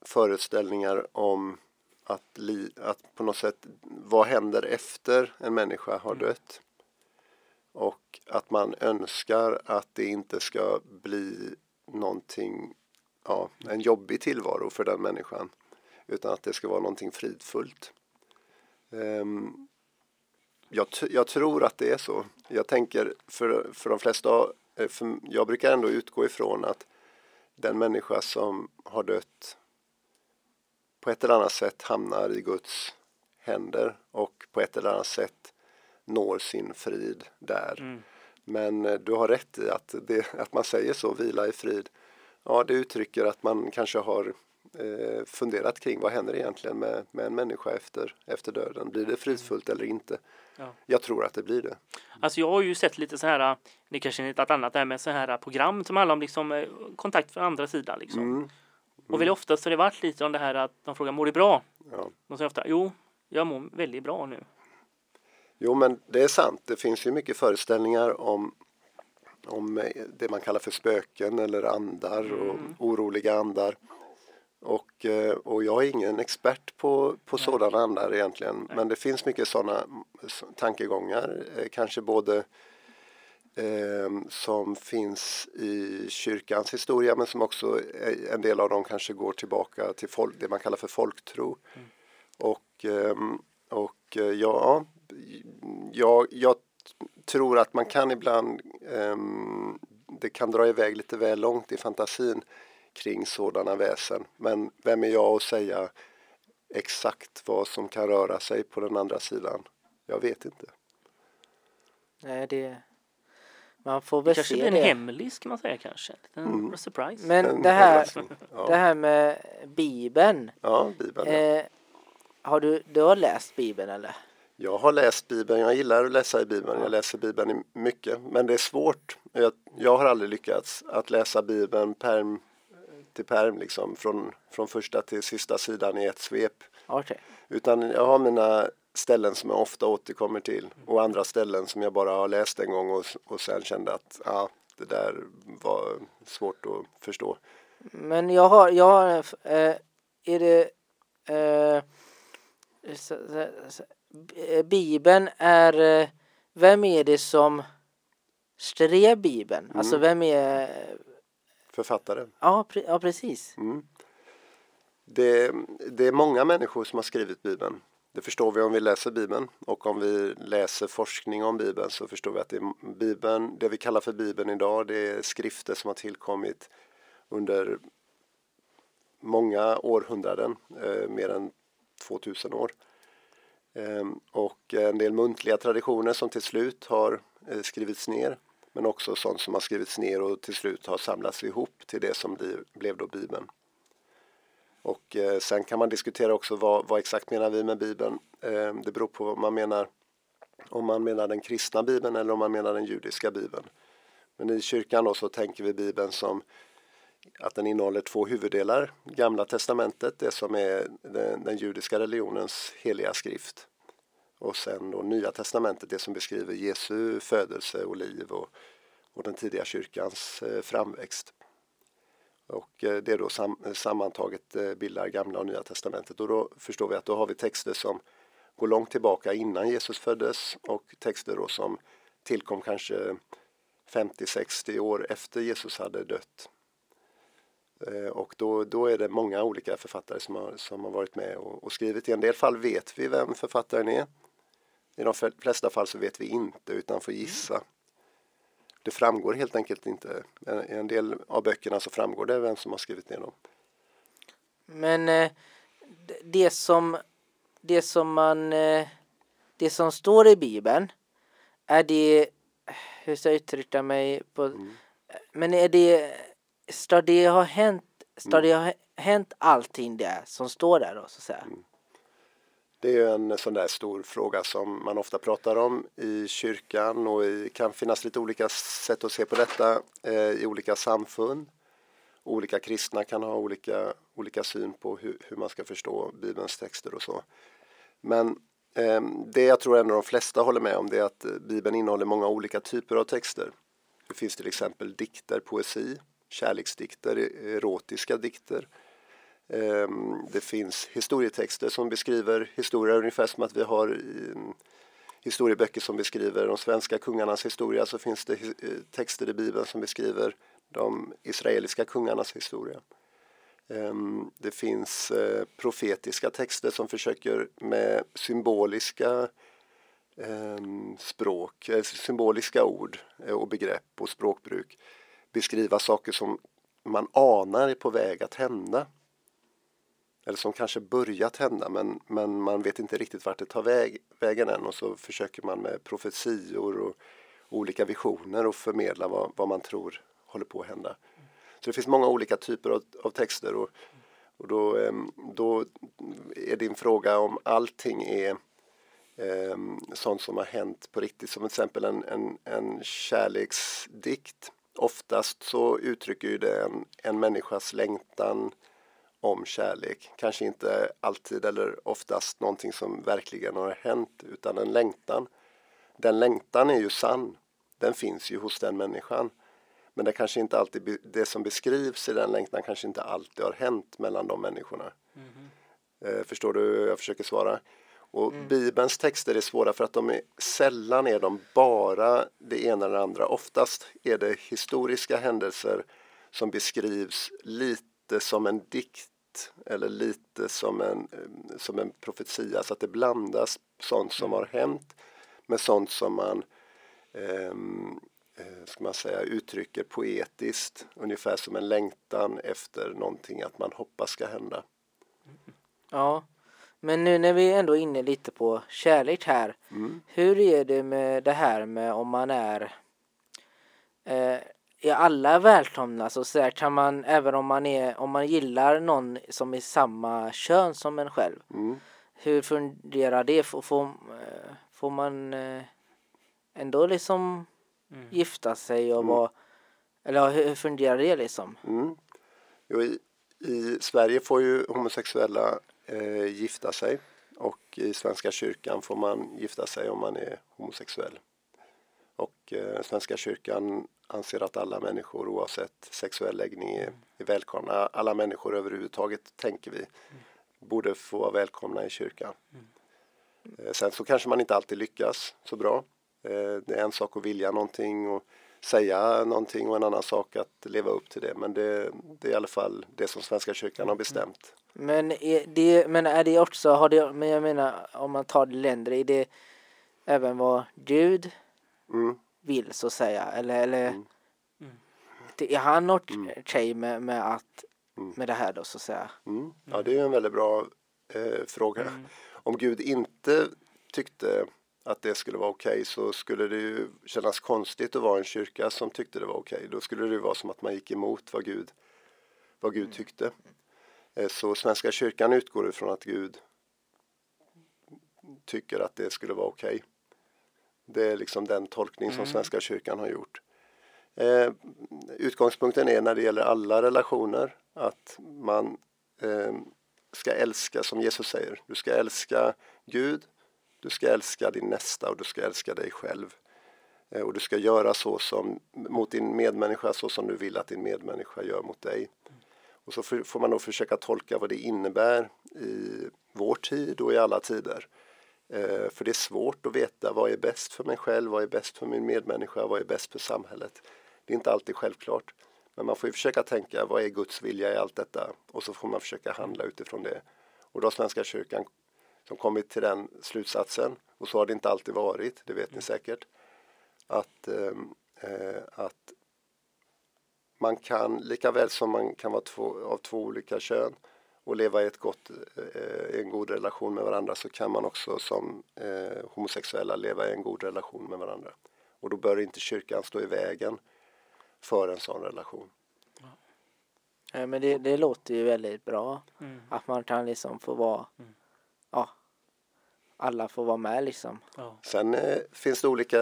föreställningar om att, li, att på något sätt, vad händer efter en människa har mm. dött? Och att man önskar att det inte ska bli någonting ja, en jobbig tillvaro för den människan utan att det ska vara någonting fridfullt. Um, jag, jag, tror att det är så. Jag tänker för, för de flesta, eh, för jag brukar ändå utgå ifrån att den människa som har dött på ett eller annat sätt hamnar i Guds händer och på ett eller annat sätt når sin frid där. Mm. Men eh, du har rätt i att, det, att man säger så, vila i frid. Ja, det uttrycker att man kanske har eh, funderat kring vad händer egentligen med, med en människa efter, efter döden. Blir det fridfullt eller inte? Ja. Jag tror att det blir det. Alltså jag har ju sett lite så här, det kanske är ett annat där med så här program som handlar om liksom eh, kontakt från andra sidan liksom. Mm. Mm. Och väldigt ofta så har det varit lite om det här att de frågar mår du bra? Ja. De säger ofta jo, jag mår väldigt bra nu. Jo, men det är sant. Det finns ju mycket föreställningar om om eh, det man kallar för spöken eller andar och mm. oroliga andar. Och, eh, och jag är ingen expert på, på sådana andar egentligen men det finns mycket sådana tankegångar, eh, kanske både eh, som finns i kyrkans historia men som också en del av dem kanske går tillbaka till folk, det man kallar för folktro. Mm. Och, eh, och ja, jag, jag tror att man kan ibland um, det kan dra iväg lite väl långt i fantasin kring sådana väsen. Men vem är jag att säga exakt vad som kan röra sig på den andra sidan? Jag vet inte. Nej, det... Man får Det väl kanske se blir en det. hemlis kan man säga kanske. En Mm. surprise. Men En det här. Ja. det här med Bibeln. ja, Bibeln. ja. Eh, har du, du har läst Bibeln eller? Jag har läst Bibeln, jag gillar att läsa i Bibeln, jag läser Bibeln mycket, men det är svårt. Jag, jag har aldrig lyckats att läsa Bibeln perm till perm, liksom, från, från första till sista sidan i ett svep. Okej. Utan jag har mina ställen som jag ofta återkommer till och andra ställen som jag bara har läst en gång och, och sen kände att ja, det där var svårt att förstå. Men jag har, jag har, eh, är det, B- Bibeln är, eh, vem är det som skrev Bibeln? Alltså vem är, Författare. ja, pre, ja precis. Mm. Det, det är många människor som har skrivit Bibeln. Det förstår vi om vi läser Bibeln och om vi läser forskning om Bibeln så förstår vi att det, Bibeln, det vi kallar för Bibeln idag det är skrifter som har tillkommit under många århundraden, eh, mer än 2000 år. Ehm, och en del muntliga traditioner som till slut har eh, skrivits ner men också sånt som har skrivits ner och till slut har samlats ihop till det som blev då Bibeln. Och eh, sen kan man diskutera också vad, vad exakt menar vi med Bibeln. Ehm, det beror på vad man menar. Om man menar den kristna Bibeln eller om man menar den judiska Bibeln. Men i kyrkan då så tänker vi Bibeln som att den innehåller två huvuddelar. Gamla testamentet, det som är den, den judiska religionens heliga skrift. Och sen då Nya testamentet, det som beskriver Jesu födelse och liv och, och den tidiga kyrkans eh, framväxt. Och eh, det då sam, sammantaget eh, bildar Gamla och Nya testamentet. Och då förstår vi att då har vi texter som går långt tillbaka innan Jesus föddes och texter då som tillkom kanske 50-60 år efter Jesus hade dött. Eh, Och då, då är det många olika författare som har, som har varit med och, och skrivit. I en del fall vet vi vem författaren är. I de fl- flesta fall så vet vi inte utan får gissa. Det framgår helt enkelt inte. I en del av böckerna så framgår det vem som har skrivit ner dem. Men eh, det som, det som man, eh, det som står i Bibeln, är det, hur ska jag uttrycka mig på, men är det, ska det ha hänt, ska det ha hänt allting det som står där då så att säga? Det är ju en sån där stor fråga som man ofta pratar om i kyrkan och det kan finnas lite olika sätt att se på detta eh, i olika samfund. Olika kristna kan ha olika, olika syn på hur, hur man ska förstå Bibelns texter och så. Men eh, det jag tror ändå de flesta håller med om det är att Bibeln innehåller många olika typer av texter. Det finns till exempel dikter, poesi, kärleksdikter, erotiska dikter. Ehm, det finns historietexter som beskriver historier ungefär som att vi har ehm, historieböcker som beskriver de svenska kungarnas historia så finns det eh, texter i Bibeln som beskriver de israeliska kungarnas historia. Ehm, det finns eh, profetiska texter som försöker med symboliska språk, eh, symboliska ord och begrepp och språkbruk beskriva saker som man anar är på väg att hända. Eller som kanske börjat hända men, men man vet inte riktigt vart det tar väg, vägen än och så försöker man med profetior och olika visioner och förmedla vad, vad man tror håller på att hända. Så det finns många olika typer av, av texter och, och då, ehm, då är din fråga om allting är ehm, sånt som har hänt på riktigt. Som till exempel en, en, en kärleksdikt. Oftast så uttrycker ju det en, en människas längtan om kärlek. Kanske inte alltid eller oftast någonting som verkligen har hänt utan en längtan. Den längtan är ju sann. Den finns ju hos den människan. Men det kanske inte alltid, det som beskrivs i den längtan kanske inte alltid har hänt mellan de människorna. Eh, förstår du hur jag försöker svara? Och Bibelns texter är svåra för att de är, sällan är de bara det ena eller andra. Oftast är det historiska händelser som beskrivs lite som en dikt eller lite som en, som en profetia. Så att det blandas sånt som har hänt med sånt som man ehm, eh, ska man säga, uttrycker poetiskt, ungefär som en längtan efter någonting att man hoppas ska hända. Ja, men nu när vi ändå är inne lite på kärlek här. Mm. Hur är det med det här med om man är eh, är alla välkomna så, så här, kan man även om man är om man gillar någon som är samma kön som en själv. Mm. Hur fungerar det? Får, får, eh, får man eh, ändå liksom Mm. gifta sig och Mm. vara eller hur fungerar det liksom? Mm. Jo, i, I Sverige får ju homosexuella eh, gifta sig och i Svenska kyrkan får man gifta sig om man är homosexuell. Och eh, Svenska kyrkan anser att alla människor oavsett sexuell läggning är, är välkomna. Alla människor överhuvudtaget tänker vi borde få vara välkomna i kyrkan. Eh, sen så kanske man inte alltid lyckas så bra. Eh, det är en sak att vilja någonting och säga någonting och en annan sak att leva upp till det. Men det, det är i alla fall det som Svenska kyrkan har bestämt. Men är det, men är det också, har det, men jag menar om man tar länder, är det även vad Gud Mm. vill så att säga? Eller, eller Mm. Mm. det, är han okej Mm. med, med, att, Mm. med det här då så att säga? Mm. Ja, det är en väldigt bra eh, fråga. Mm. Om Gud inte tyckte att det skulle vara okej så skulle det ju kännas konstigt att vara en kyrka som tyckte det var okej. Då skulle det ju vara som att man gick emot vad Gud, vad Gud tyckte. Eh, så Svenska kyrkan utgår ifrån att Gud tycker att det skulle vara okej. Det är liksom den tolkning som Mm. Svenska kyrkan har gjort. Eh, utgångspunkten är när det gäller alla relationer att man eh, ska älska som Jesus säger. Du ska älska Gud, du ska älska din nästa och du ska älska dig själv. Eh, och du ska göra så som mot din medmänniska så som du vill att din medmänniska gör mot dig. Och så får man då försöka tolka vad det innebär i vår tid och i alla tider. Eh, för det är svårt att veta vad är bäst för mig själv, vad är bäst för min medmänniska, vad är bäst för samhället. Det är inte alltid självklart. Men man får ju försöka tänka vad är Guds vilja i allt detta och så får man försöka handla utifrån det. Och då har Svenska kyrkan som kommit till den slutsatsen och så har det inte alltid varit, det vet ni säkert. Att, ehm, eh, att man kan, lika väl som man kan vara två, av två olika kön och leva i ett gott, eh, i en god relation med varandra så kan man också som eh, homosexuella leva i en god relation med varandra. Och då bör inte kyrkan stå i vägen för en sån relation. Ja, men det, det låter ju väldigt bra Mm. att man kan liksom få vara, Mm. ja, alla får vara med liksom. Ja. Sen eh, finns det olika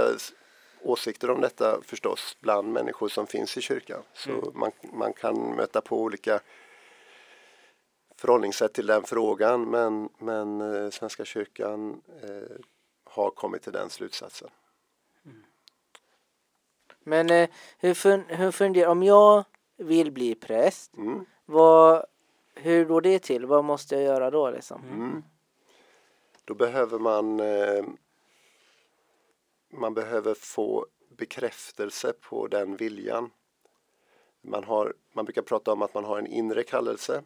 åsikter om detta förstås bland människor som finns i kyrkan. Så Mm. man, man kan möta på olika förhållningssätt till den frågan men, men eh, Svenska kyrkan eh, har kommit till den slutsatsen. Men eh, hur, fun, hur fungerar, om jag vill bli präst, Mm. vad, hur går det till? Vad måste jag göra då liksom? Mm. Då behöver man eh, man behöver få bekräftelse på den viljan. Man, har, man brukar prata om att man har en inre kallelse.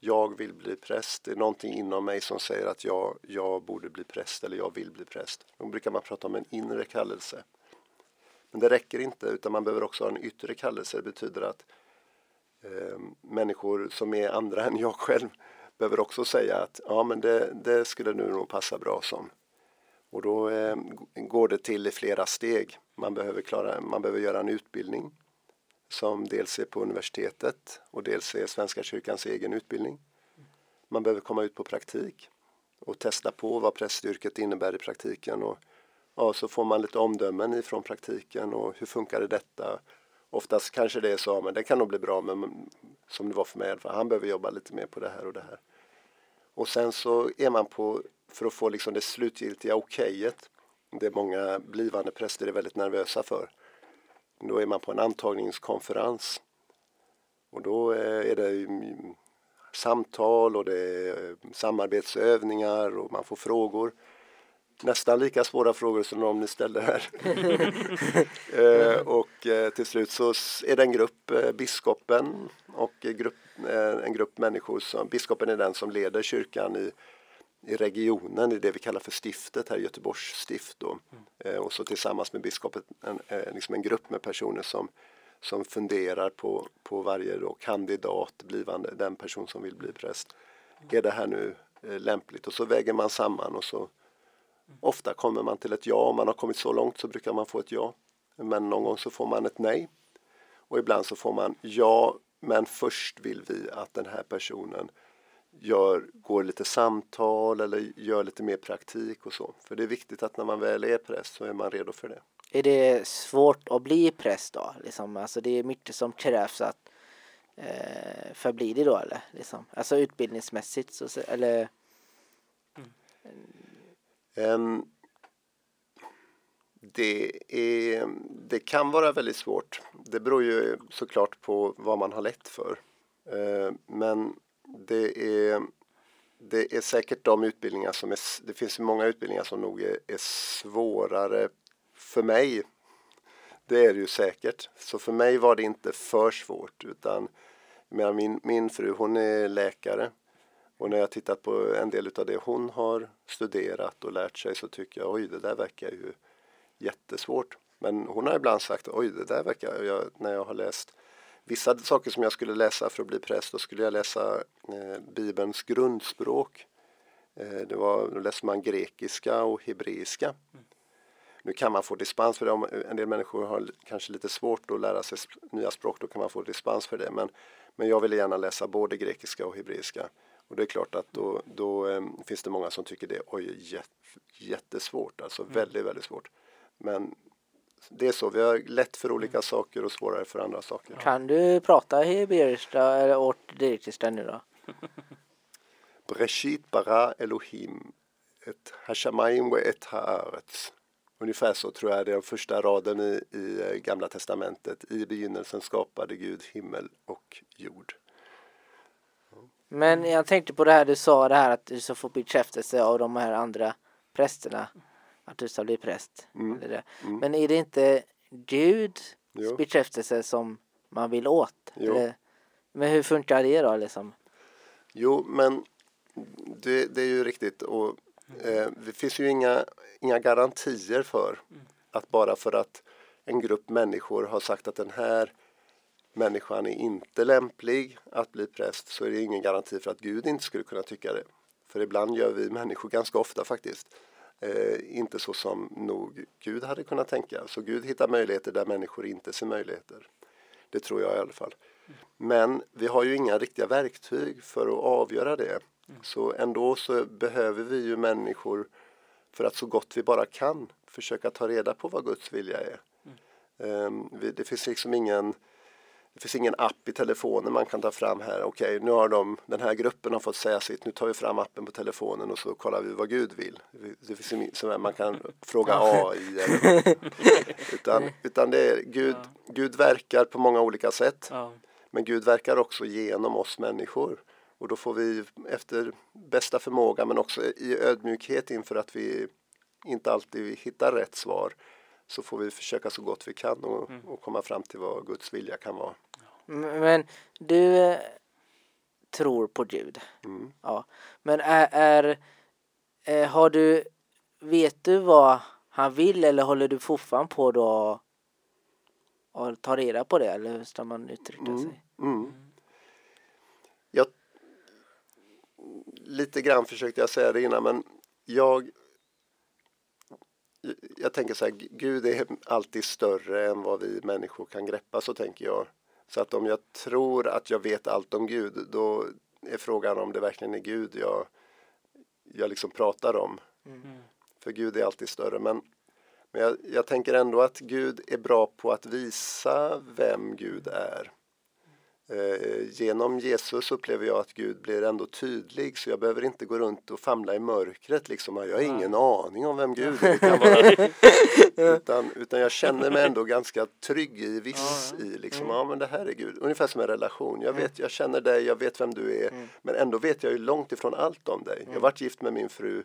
Jag vill bli präst. Det är någonting inom mig som säger att jag, jag borde bli präst eller jag vill bli präst. Då brukar man prata om en inre kallelse. Men det räcker inte utan man behöver också ha en yttre kallelse. Det betyder att eh, människor som är andra än jag själv behöver också säga att ja men det, det skulle nu nog passa bra som. Och då eh, går det till i flera steg. Man behöver, klara, man behöver göra en utbildning som dels är på universitetet och dels är Svenska kyrkans egen utbildning. Man behöver komma ut på praktik och testa på vad prästyrket innebär i praktiken och ja, så får man lite omdömen ifrån praktiken och hur funkar det detta? Oftast kanske det är så, men det kan nog bli bra, men som det var för mig, för han behöver jobba lite mer på det här och det här. Och sen så är man på, för att få liksom det slutgiltiga okejet, det många blivande präster är väldigt nervösa för. Då är man på en antagningskonferens. Och då eh, är det samtal och det är eh, samarbetsövningar och man får frågor. Nästan lika svåra frågor som de ni ställde här. eh, och eh, till slut så är det en grupp, eh, biskopen och grupp, en grupp människor som, biskopen är den som leder kyrkan i i regionen i det vi kallar för stiftet här, Göteborgs stift då. Eh, och så tillsammans med biskopet en, liksom en grupp med personer som, som funderar på, på varje då kandidat, blivande, den person som vill bli präst. Är det här nu lämpligt? Och så väger man samman och så ofta kommer man till ett ja. Om man har kommit så långt så brukar man få ett ja. Men någon gång så får man ett nej. Och ibland så får man ja, men först vill vi att den här personen gör, går lite samtal eller gör lite mer praktik och så. För det är viktigt att när man väl är präst så är man redo för det. Är det svårt att bli präst då? Liksom, alltså det är mycket som krävs att eh, förbli det då eller? Liksom. Alltså utbildningsmässigt så, eller? Um, Ehm, det, är, det kan vara väldigt svårt. Det beror ju såklart på vad man har lätt för. Ehm, men det är, det är säkert de utbildningar som är, det finns många utbildningar som nog är, är svårare för mig. Det är det ju säkert. Så för mig var det inte för svårt utan menar, min, min fru hon är läkare och när jag tittat på en del av det hon har studerat och lärt sig så tycker jag oj det där verkar ju jättesvårt. Men hon har ibland sagt oj det där verkar, jag, när jag har läst vissa saker som jag skulle läsa för att bli präst, då skulle jag läsa eh, Bibelns grundspråk. Eh, det var, då läste man grekiska och hebreiska. Mm. Nu kan man få dispens för det, om en del människor har kanske lite svårt att lära sig nya språk, då kan man få dispens för det. Men, men jag ville gärna läsa både grekiska och hebreiska. Och det är klart att då, då eh, finns det många som tycker det oj, jättesvårt, alltså mm. väldigt, väldigt svårt. Men det är så, vi har lätt för olika mm. saker och svårare för andra saker. Kan du prata hebreiska eller ortodoxiska nu då? Breshit bara Elohim ett hashamayim och ett haaretz. Ungefär så tror jag det är den första raden i, i eh, Gamla Testamentet. I begynnelsen skapade Gud himmel och jord. Men jag tänkte på det här du sa, det här att du ska få bekräftelse av de här andra prästerna att du ska bli präst. Mm. Eller mm. Men är det inte Guds jo. bekräftelse som man vill åt? Eller, men hur funkar det då liksom? Jo, men det, det är ju riktigt och eh, det finns ju inga, inga garantier för att bara för att en grupp människor har sagt att den här människan är inte lämplig att bli präst så är det ingen garanti för att Gud inte skulle kunna tycka det. För ibland gör vi människor ganska ofta faktiskt eh, inte så som nog Gud hade kunnat tänka. Så Gud hittar möjligheter där människor inte ser möjligheter. Det tror jag i alla fall. Men vi har ju inga riktiga verktyg för att avgöra det. Så ändå så behöver vi ju människor för att så gott vi bara kan försöka ta reda på vad Guds vilja är. Um, vi, det finns liksom ingen det finns ingen app i telefonen man kan ta fram här. Okej, nu har de, den här gruppen har fått säga sitt. Nu tar vi fram appen på telefonen och så kollar vi vad Gud vill. Det finns ingen, som man kan fråga AI. Eller, utan, utan det är Gud, Gud verkar på många olika sätt. Men Gud verkar också genom oss människor. Och då får vi efter bästa förmåga men också i ödmjukhet inför att vi inte alltid hittar rätt svar så får vi försöka så gott vi kan och, mm. och komma fram till vad Guds vilja kan vara. Men du eh, tror på Gud. Mm. Ja. Men är, är eh, har du, vet du vad han vill eller håller du fortfarande på då och ta reda på det eller hur ska man uttrycka mm. sig? Mm. Jag, lite grann försökte jag säga det innan men jag jag tänker så här, Gud är alltid större än vad vi människor kan greppa, så tänker jag. Så att om jag tror att jag vet allt om Gud, då är frågan om det verkligen är Gud jag, jag liksom pratar om. Mm. För Gud är alltid större. Men, men jag, jag tänker ändå att Gud är bra på att visa vem Gud är. Eh, genom Jesus upplever jag att Gud blir ändå tydlig så jag behöver inte gå runt och famla i mörkret liksom. Jag har ingen aning om vem Gud är. Kan vara, utan, utan jag känner mig ändå ganska trygg i, viss i liksom, mm. ja men det här är Gud. Ungefär som en relation. Jag, vet, jag känner dig, jag vet vem du är. Mm. Men ändå vet jag ju långt ifrån allt om dig. Jag har mm. varit gift med min fru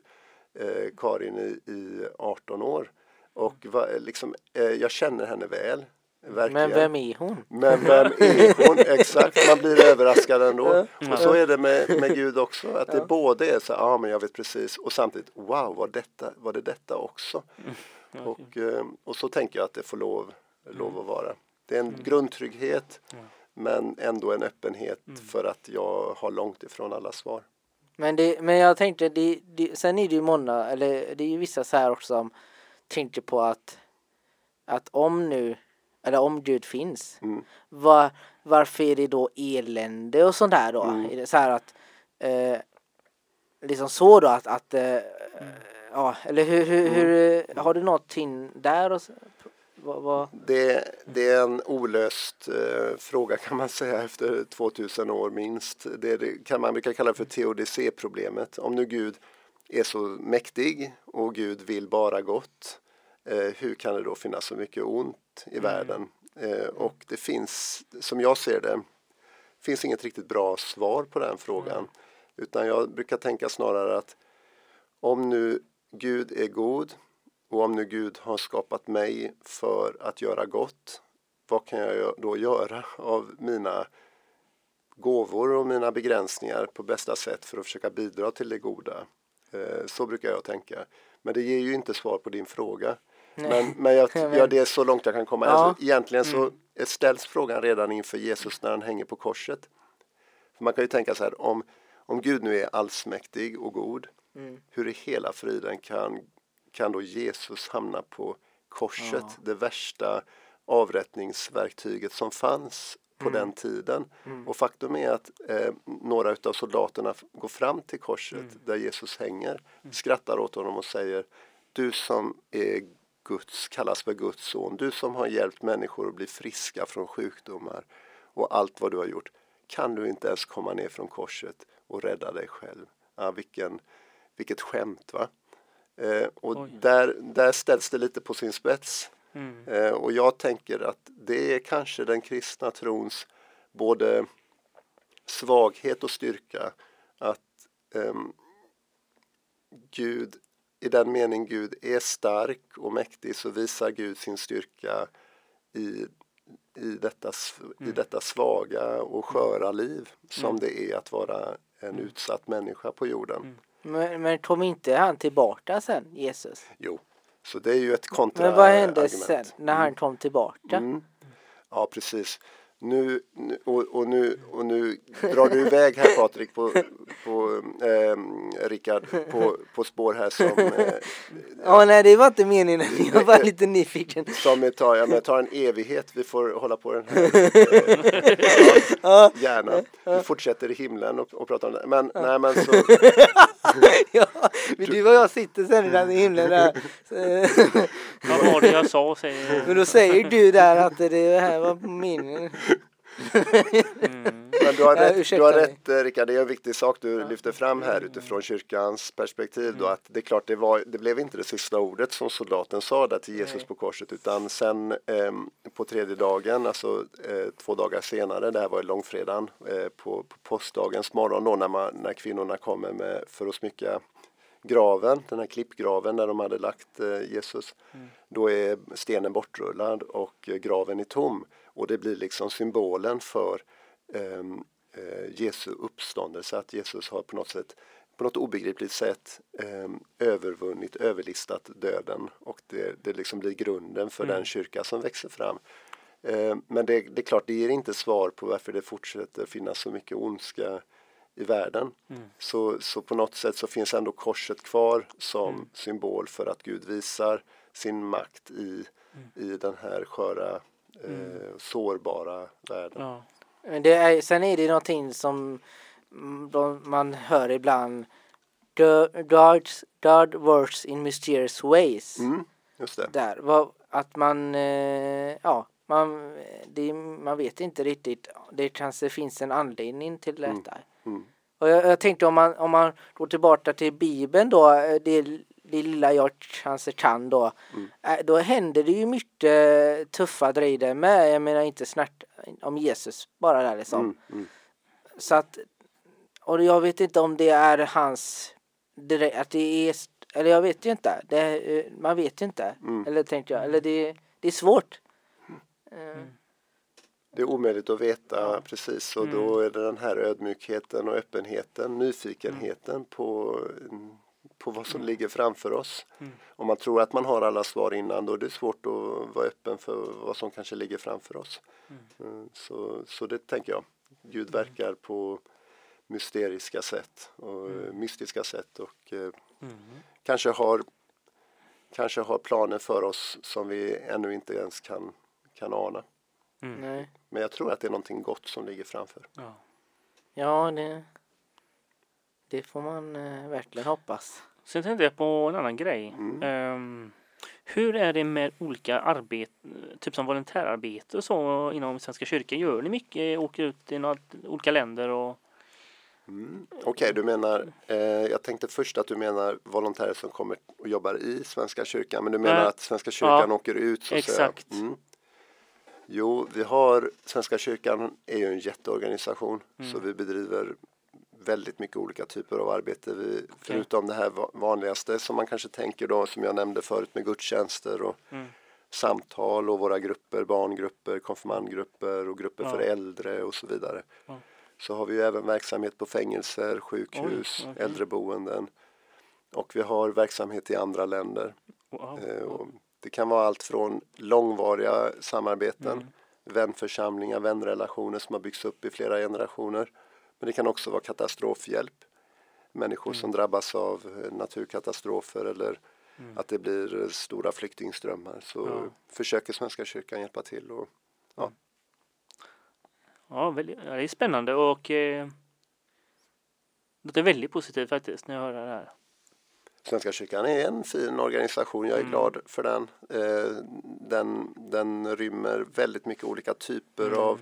eh, Karin i, i 18 år. Och va, liksom, eh, jag känner henne väl. Verkligen. Men vem är hon? Men vem är hon? Exakt, man blir överraskad ändå. Och så är det med, med Gud också, att det både är så ja ah, men jag vet precis och samtidigt wow, var, detta, var det detta också? Och, eh, och så tänker jag att det får lov, lov att vara. Det är en grundtrygghet men ändå en öppenhet för att jag har långt ifrån alla svar. Men, det, men jag tänkte, det, det, sen är det ju många, eller det är ju vissa så här också som tänker på att, att om nu, eller om Gud finns, Mm. var, varför är det då elände och sånt där då? Mm. Så här att, eh, liksom så då att, att eh, ja, eller hur, hur, hur har du någonting där? Och, vad, vad, Det, det är en olöst eh, fråga kan man säga efter 2000 år minst. Det, det kan man brukar kalla för teodicé-problemet. Om nu Gud är så mäktig och Gud vill bara gott, eh, hur kan det då finnas så mycket ont i världen? Eh, och det finns, som jag ser det, finns inget riktigt bra svar på den frågan. Utan jag brukar tänka snarare att om nu Gud är god och om nu Gud har skapat mig för att göra gott, vad kan jag då göra av mina gåvor och mina begränsningar på bästa sätt för att försöka bidra till det goda? Eh, Så brukar jag tänka. Men det ger ju inte svar på din fråga. Men, men jag gör det så långt jag kan komma. Ja. Alltså, egentligen så ställs frågan redan inför Jesus när han hänger på korset. För man kan ju tänka så här, om, om Gud nu är allsmäktig och god, Mm. hur i hela friden kan, kan då Jesus hamna på korset, Ja. det värsta avrättningsverktyget som fanns på den tiden. Och faktum är att eh, några utav soldaterna går fram till korset där Jesus hänger, skrattar åt honom och säger Du som är Guds, kallas för Guds son, du som har hjälpt människor att bli friska från sjukdomar och allt vad du har gjort, kan du inte ens komma ner från korset och rädda dig själv? Ja, vilken, vilket skämt va? Eh, och Oj. där, där ställs det lite på sin spets. Mm. Eh, och jag tänker att det är kanske den kristna trons både svaghet och styrka att ehm, Gud, i den mening Gud är stark och mäktig så visar Gud sin styrka i, i, detta, i detta svaga och sköra liv som det är att vara en utsatt människa på jorden. men, men kom inte han tillbaka sen, Jesus? Jo, så det är ju ett kontra Men vad hände sen när han kom tillbaka? Mm. Ja, precis. Nu, och, och, nu, och nu drar du iväg här Patrik på, på eh, Rickard, på, på spår här som, eh, Ja, nej det var inte meningen. Jag var lite nyfiken. som tar, ja, men tar en evighet. Vi får hålla på den här. Ja, Gärna. Vi fortsätter i himlen och, och pratar om det. Men, nej, men så, ja, men du och jag sitter sen där i himlen där. Vad var det jag sa säger Men då säger du där att det här var meningen. Mm. Men du har Ja, rätt, du ursäkta har rätt eh, Rickard, det är en viktig sak du lyfter fram här utifrån kyrkans perspektiv då att det är klart det, var, det blev inte det sista ordet som soldaten sa där till Jesus Nej. på korset utan sen ehm, på tredje dagen, alltså eh, två dagar senare, det här var ju långfredagen, eh, på, på påskdagens morgon då när, man, när kvinnorna kommer med, för att smycka graven, den här klippgraven där de hade lagt eh, Jesus. Då är stenen bortrullad och eh, graven är tom. Och det blir liksom symbolen för ehm, eh, Jesu uppståndelse, att Jesus har på något sätt på något obegripligt sätt ehm, övervunnit, överlistat döden. Och det, det liksom blir grunden för den kyrka som växer fram. Eh, men det, det är klart, det ger inte svar på varför det fortsätter finnas så mycket ondska i världen. Så, så på något sätt så finns ändå korset kvar som symbol för att Gud visar sin makt i, i den här sköra, eh, sårbara världen. ja. Men det är, sen är det någonting som mm, de, man hör ibland. God, God works in mysterious ways. Mm, just det. Där. Vad, att man, eh, ja, man, det, man vet inte riktigt. Det kanske finns en anledning till detta. mm. Och jag, jag tänkte om man, om man går tillbaka till Bibeln då, eh, det, det lilla jag kanske kan då. Mm. eh, Då händer det ju mycket tuffa grejer där med. Jag menar inte snart om Jesus bara där liksom. Mm, mm. Så att, och jag vet inte om det är hans, att det är, eller jag vet ju inte. Det, eh, man vet ju inte. Mm. Eller tänkte jag, eller det, det är svårt. Eh, Det är omöjligt att veta Ja. precis och Mm. då är det den här ödmjukheten och öppenheten, nyfikenheten på, på vad som ligger framför oss. Mm. Om man tror att man har alla svar innan då är det svårt att vara öppen för vad som kanske ligger framför oss. Mm, Så, så det tänker jag. Gud verkar på mysteriska sätt och mystiska sätt och eh, Mm. kanske har kanske har planer för oss som vi ännu inte ens kan, kan ana. Mm. nej. Men jag tror att det är någonting gott som ligger framför. Ja. Ja, det, det får man eh, verkligen hoppas. Sen tänkte jag på en annan grej. Mm. Ehm, hur är det med olika arbete, typ som volontärarbete och så inom Svenska kyrkan? Gör ni mycket? Åker ut i något, olika länder och Mm. Okej, du menar, eh, jag tänkte först att du menar volontärer som kommer och jobbar i Svenska kyrkan, men du menar Nej. att Svenska kyrkan Ja, åker ut så exakt. Mm. Jo, vi har, Svenska kyrkan är ju en jätteorganisation Mm. så vi bedriver väldigt mycket olika typer av arbete. Vi, Förutom det här va- vanligaste som man kanske tänker då, som jag nämnde förut med gudstjänster och Mm. samtal och våra grupper, barngrupper, konfirmandgrupper och grupper Ja. för äldre och så vidare. Ja. Så har vi ju även verksamhet på fängelser, sjukhus, Oj, okej. äldreboenden och vi har verksamhet i andra länder. wow. Eh, det kan vara allt från långvariga samarbeten, Mm. vänförsamlingar, vänrelationer som har byggts upp i flera generationer. Men det kan också vara katastrofhjälp. Människor Mm. som drabbas av eh, naturkatastrofer eller att det blir eh, stora flyktingströmmar. Så Mm. Ja. försöker Svenska kyrkan hjälpa till. Och, Ja, väldigt, ja, det är spännande och eh, det är väldigt positivt faktiskt när jag hör det här. Svenska kyrkan är en fin organisation, jag är Mm. glad för den. Eh, den. Den rymmer väldigt mycket olika typer Mm. av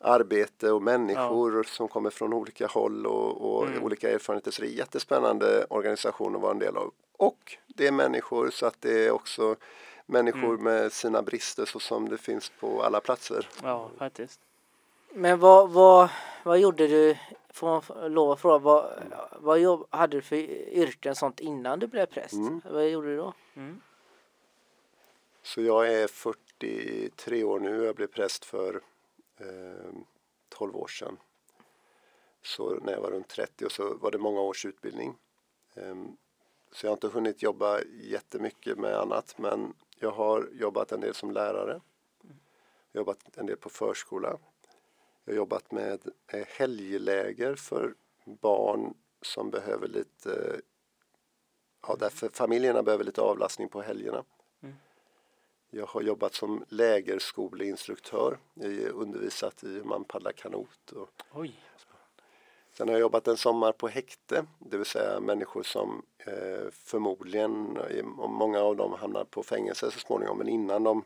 arbete och människor som kommer från olika håll och, och Mm. olika erfarenheter. Så det är en jättespännande organisation att vara en del av. Och det är människor så att det är också människor Mm. med sina brister så som det finns på alla platser. Ja, faktiskt. Men vad, vad, vad gjorde du, får man lov att fråga, vad, vad jobb, hade du för yrken sånt innan du blev präst? Mm. Vad gjorde du då? Mm. Så jag är 43 år nu, jag blev präst för eh, 12 år sedan. Så när jag var runt 30 och så var det många års utbildning. Eh, så jag har inte hunnit jobba jättemycket med annat men jag har jobbat en del som lärare. Jobbat en del på förskola. Jag har jobbat med eh, helgläger för barn som behöver lite, ja därför familjerna behöver lite avlastning på helgerna. Jag har jobbat som lägerskoleinstruktör. Jag har undervisat i hur man paddlar kanot. Och Oj. sen har jag jobbat en sommar på häkte, det vill säga människor som eh, förmodligen, och många av dem hamnar på fängelse så småningom, men innan de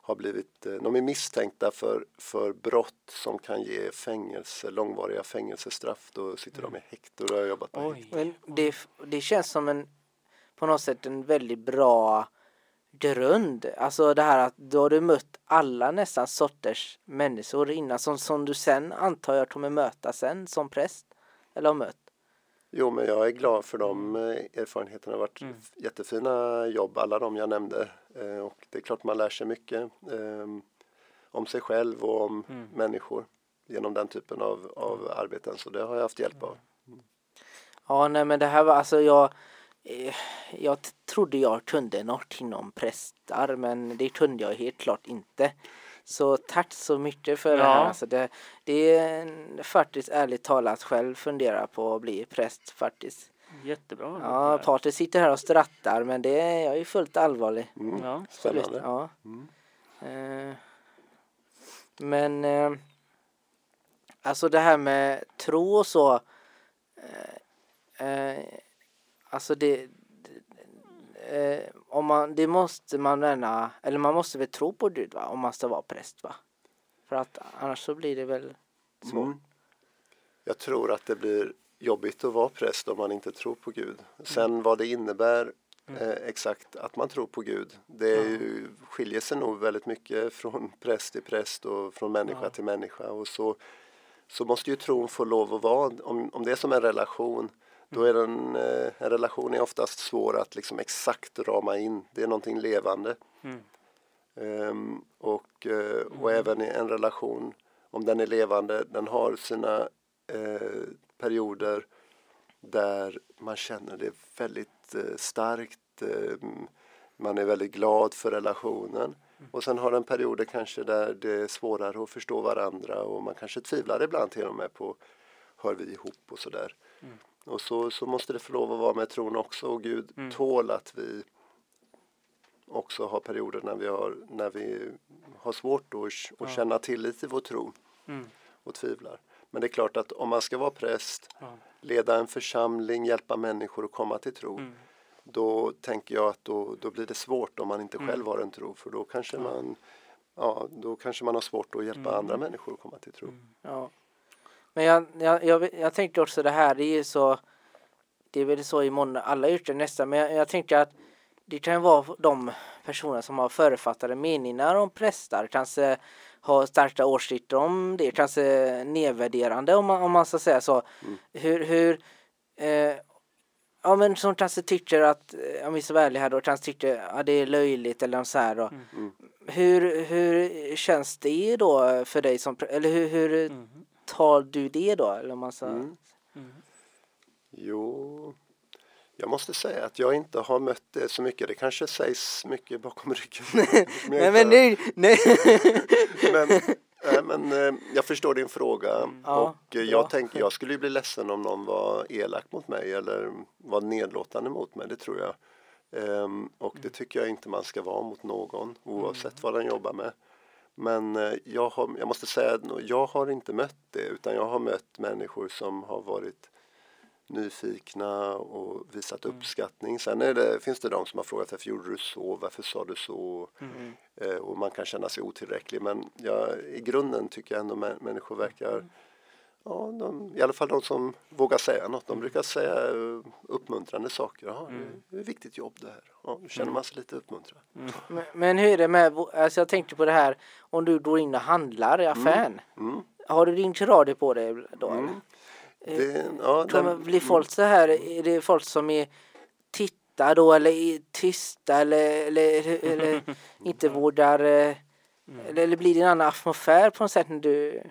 har blivit, eh, de är misstänkta för, för brott som kan ge fängelse, långvariga fängelsestraff. Då sitter de i häkte och då har jag jobbat på häkte. Men det, det känns som en, på något sätt en väldigt bra grund. Alltså det här att då har du mött alla nästan sorters människor innan som, som du sen antar jag kommer möta sen som präst. Eller har mött. Jo, men jag är glad för de eh, erfarenheterna. Det har varit Mm. jättefina jobb, alla de jag nämnde. Eh, och det är klart man lär sig mycket eh, om sig själv och om Mm. människor genom den typen av, av arbeten. Så det har jag haft hjälp av. Ja, nej men det här var alltså jag jag t- trodde jag kunde något inom prästar men det kunde jag helt klart inte. Så tack så mycket för det Ja. här. Alltså det, det är faktiskt ärligt talat själv fundera på att bli präst faktiskt. Jättebra. Ja, Patrik sitter här och strattar men det är, jag är fullt allvarlig. Mm. Ja. Spännande. Ja. Mm. Eh, men eh, alltså det här med tro och så. Eh, eh, alltså det, det eh, om man, det måste man gärna, eller man måste väl tro på Gud va, om man ska vara präst va? För att annars så blir det väl svårt. Mm. Jag tror att det blir jobbigt att vara präst om man inte tror på Gud. Sen vad det innebär eh, exakt att man tror på Gud. Det är ju, skiljer sig nog väldigt mycket från präst till präst och från människa till människa. Och så, så måste ju tron få lov att vara, om, om det är som en relation, då är den, eh, en relation är oftast svår att liksom exakt rama in. Det är någonting levande. Mm. Ehm, och, eh, och även i en relation, om den är levande, den har sina eh, perioder där man känner det väldigt eh, starkt. Eh, man är väldigt glad för relationen. Och sen har den perioder kanske där det är svårare att förstå varandra och man kanske tvivlar ibland till och med på hör vi ihop och sådär. Mm. Och så, så måste det få lov att vara med tron också och Gud mm. tål att vi också har perioder när vi har, när vi har svårt att, att ja. känna tillit till vår tro mm. och tvivlar. Men det är klart att om man ska vara präst, ja. leda en församling, hjälpa människor att komma till tro mm. då tänker jag att då, då blir det svårt om man inte mm. själv har en tro för då kanske man ja, då kanske man har svårt att hjälpa mm. andra människor att komma till tro. Mm. Ja. Men jag, jag, jag, jag tänkte också det här, det är ju så det är väl så i mån alla yrken nästan, men jag, jag tänkte att det kan vara de personer som har författade meningar om prästar, kanske har starka åsikter om det, kanske nedvärderande om man, om man ska säga så. Mm. Hur, hur eh, ja men som kanske tycker att, om vi ska vara ärliga här då, kanske tycker att ja, det är löjligt eller så här då. Mm. mm. Hur, hur känns det då för dig som, eller hur, hur mm. Tar du det då? Eller ska... Mm. mm. Jo, jag måste säga att jag inte har mött det så mycket. Det kanske sägs mycket bakom ryggen. nej, men nej, nej. men, nej, men eh, jag förstår din fråga mm. och ja, jag tänker jag skulle bli ledsen om någon var elak mot mig eller var nedlåtande mot mig. Det tror jag. Um, och det mm. tycker jag inte man ska vara mot någon oavsett mm. vad den jobbar med. Men uh, jag, har, jag måste säga att jag har inte mött det utan jag har mött människor som har varit nyfikna och visat mm. uppskattning. Sen är det, finns det de som har frågat varför gjorde du så, varför sa du så? Mm. Eh, och man kan känna sig otillräcklig men jag, i grunden tycker jag ändå mä människor verkar mm. Ja, de, I alla fall de som vågar säga något. De brukar säga uh, uppmuntrande saker. Ja, mm. det är ett viktigt jobb det här. Ja, nu känner mm. man sig lite uppmuntrad. Mm. Men, men, hur är det med, alltså jag tänkte på det här om du går in och handlar i affären. Mm. Har du din radio på dig då? Mm. Det, ja, den, blir folk så här, är det folk som är tittar då eller är tysta eller, eller, eller inte vårdar eh, mm. eller, eller blir det en annan atmosfär på något sätt när du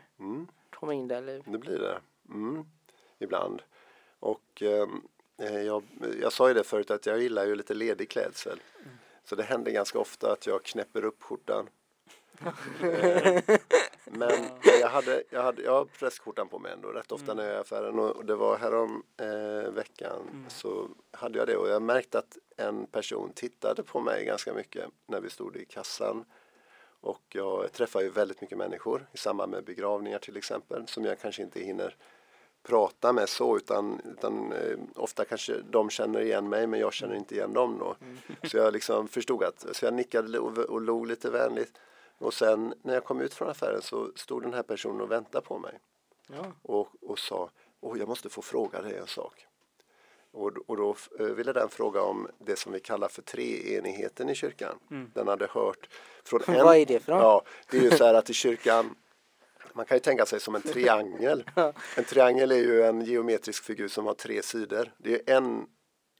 mm. kommer in där? Eller? Det blir det, mm. ibland. Och ehm, eh, jag, jag sa ju det förut att jag gillar ju lite ledig klädsel. Mm. Så det händer ganska ofta att jag knäpper upp skjortan Eh, men jag hade, jag hade, jag har presskortan på mig ändå rätt ofta mm. när jag är i affären och det var härom eh, veckan mm. så hade jag det och jag märkte att en person tittade på mig ganska mycket när vi stod i kassan och jag träffar ju väldigt mycket människor i samband med begravningar till exempel som jag kanske inte hinner prata med så utan, utan eh, ofta kanske de känner igen mig men jag känner inte igen dem då. Mm. Så jag liksom förstod att, så jag nickade och, och log lite vänligt och sen när jag kom ut från affären så stod den här personen och väntade på mig. Ja. Och, och sa, åh jag måste få fråga dig en sak. Och, och då eh, ville den fråga om det som vi kallar för treenigheten i kyrkan. Mm. Den hade hört från en... Vad är det för något? Ja, det är ju så här att i kyrkan man kan ju tänka sig som en triangel. En triangel är ju en geometrisk figur som har tre sidor. Det är en,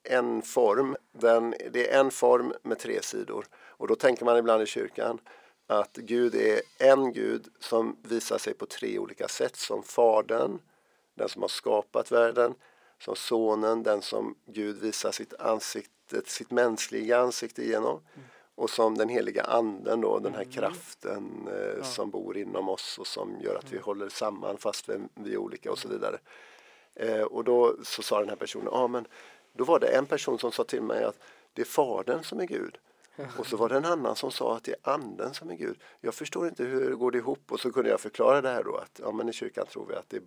en form, den, det är en form med tre sidor. Och då tänker man ibland i kyrkan att Gud är en Gud som visar sig på tre olika sätt som Fadern, den som har skapat världen, som Sonen, den som Gud visar sitt ansikte, sitt mänskliga ansikte genom mm. och som den heliga anden då, den här mm. kraften eh, ja. som bor inom oss och som gör att vi mm. håller samman fast vi, vi är olika och så vidare. Eh, och då så sa den här personen, ja men då var det en person som sa till mig att det är Fadern som är Gud. Och så var det en annan som sa att det är anden som är Gud. Jag förstår inte hur det går ihop och så kunde jag förklara det här då att ja, men i kyrkan tror vi att det,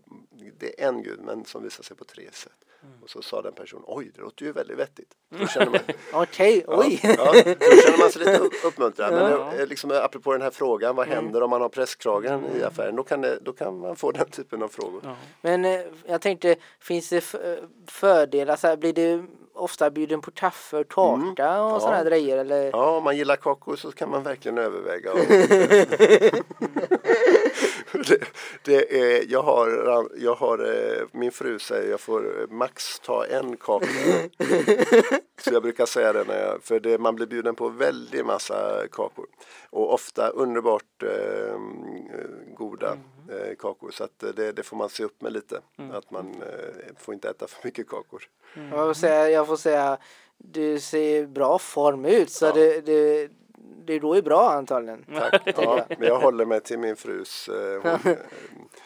det är en Gud men som visar sig på tre sätt. Mm. Och så sa den personen oj det låter ju väldigt vettigt. Okej, oj! Ja, ja, då känner man sig lite uppmuntrad. Men ja. liksom, apropå den här frågan vad mm. händer om man har presskragen mm. i affären? Då kan, det, då kan man få den typen av frågor. Ja. Men eh, jag tänkte finns det fördelar? Så här, blir det ofta bjuden på kaffe och tårta och Mm. ja. sådana grejer eller? Ja, om man gillar kakor så kan man verkligen överväga. Och det, det är, jag har, jag har, eh, min fru säger jag får eh, max ta en kaka. Så jag brukar säga det när jag, för det, man blir bjuden på väldigt massa kakor. Och ofta underbart eh, goda eh, kakor. Så att eh, det, det får man se upp med lite. Att man eh, får inte äta för mycket kakor. Jag, får säga, jag får säga, du ser bra form ut så Ja. det, det, det går ju bra antagligen. Tack. Ja, men jag håller mig till min frus eh, hon, eh,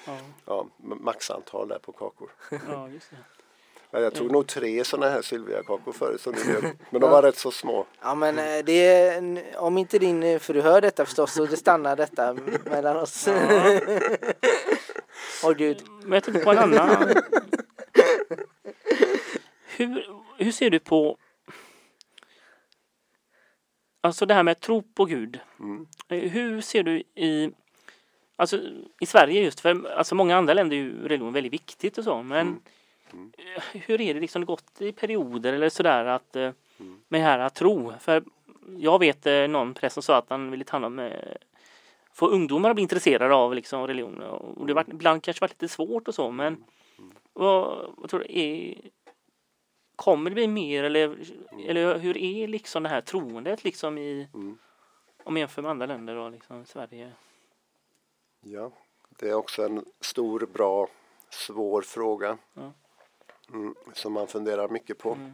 Ja, ja, maxantal där på kakor. ja, just det. Ja, jag tog nog tre sådana här Sylvia-kakor förut som du. Men de var rätt så små. Ja men eh, det är, om inte din eh, fru hör detta förstås så det stannar detta mellan oss. Åh gud. Men jag tänkte på en annan. Hur, hur ser du på Alltså det här med tro på Gud. Mm. Eh, Hur ser du i Alltså i Sverige just för alltså många andra länder är ju religion väldigt viktigt och så men Mm. Mm. hur är det liksom gått i perioder eller sådär att Mm. med det här att tro? För jag vet eh, någon präst som sa att han ville ta hand om få ungdomar att bli intresserade av liksom religion och det varit, ibland kanske varit lite svårt och så men vad, vad tror du är Kommer det bli mer eller, eller hur är liksom det här troendet liksom i Mm. om jämför med andra länder och liksom Sverige? Ja, det är också en stor, bra, svår fråga. Ja. Mm, som man funderar mycket på. Mm.